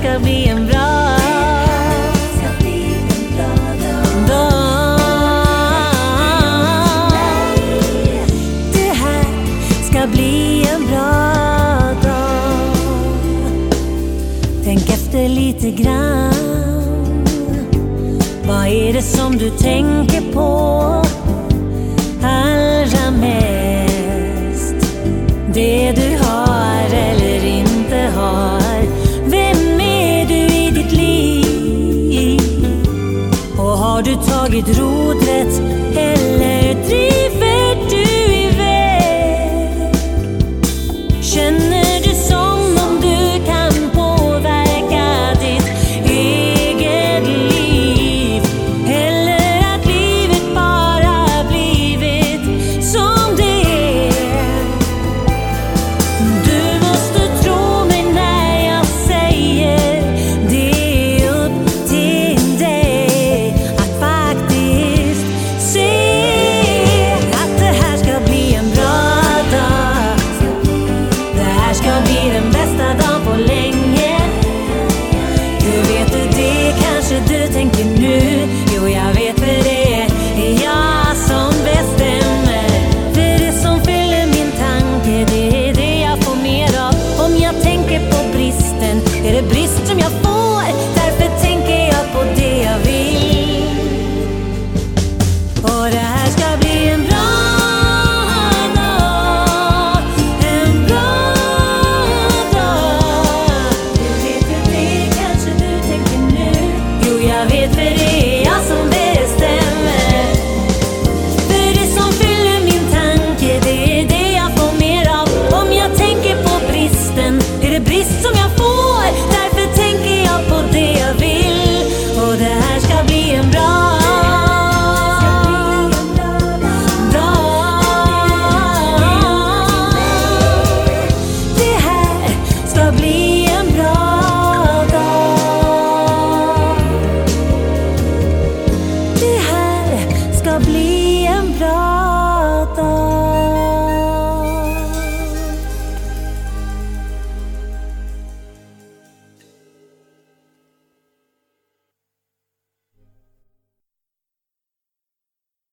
ska bli en bra dag. Det här ska bli en bra dag. Tänk efter lite grann. Vad är det som du tänker på? tagit rodret eller drivit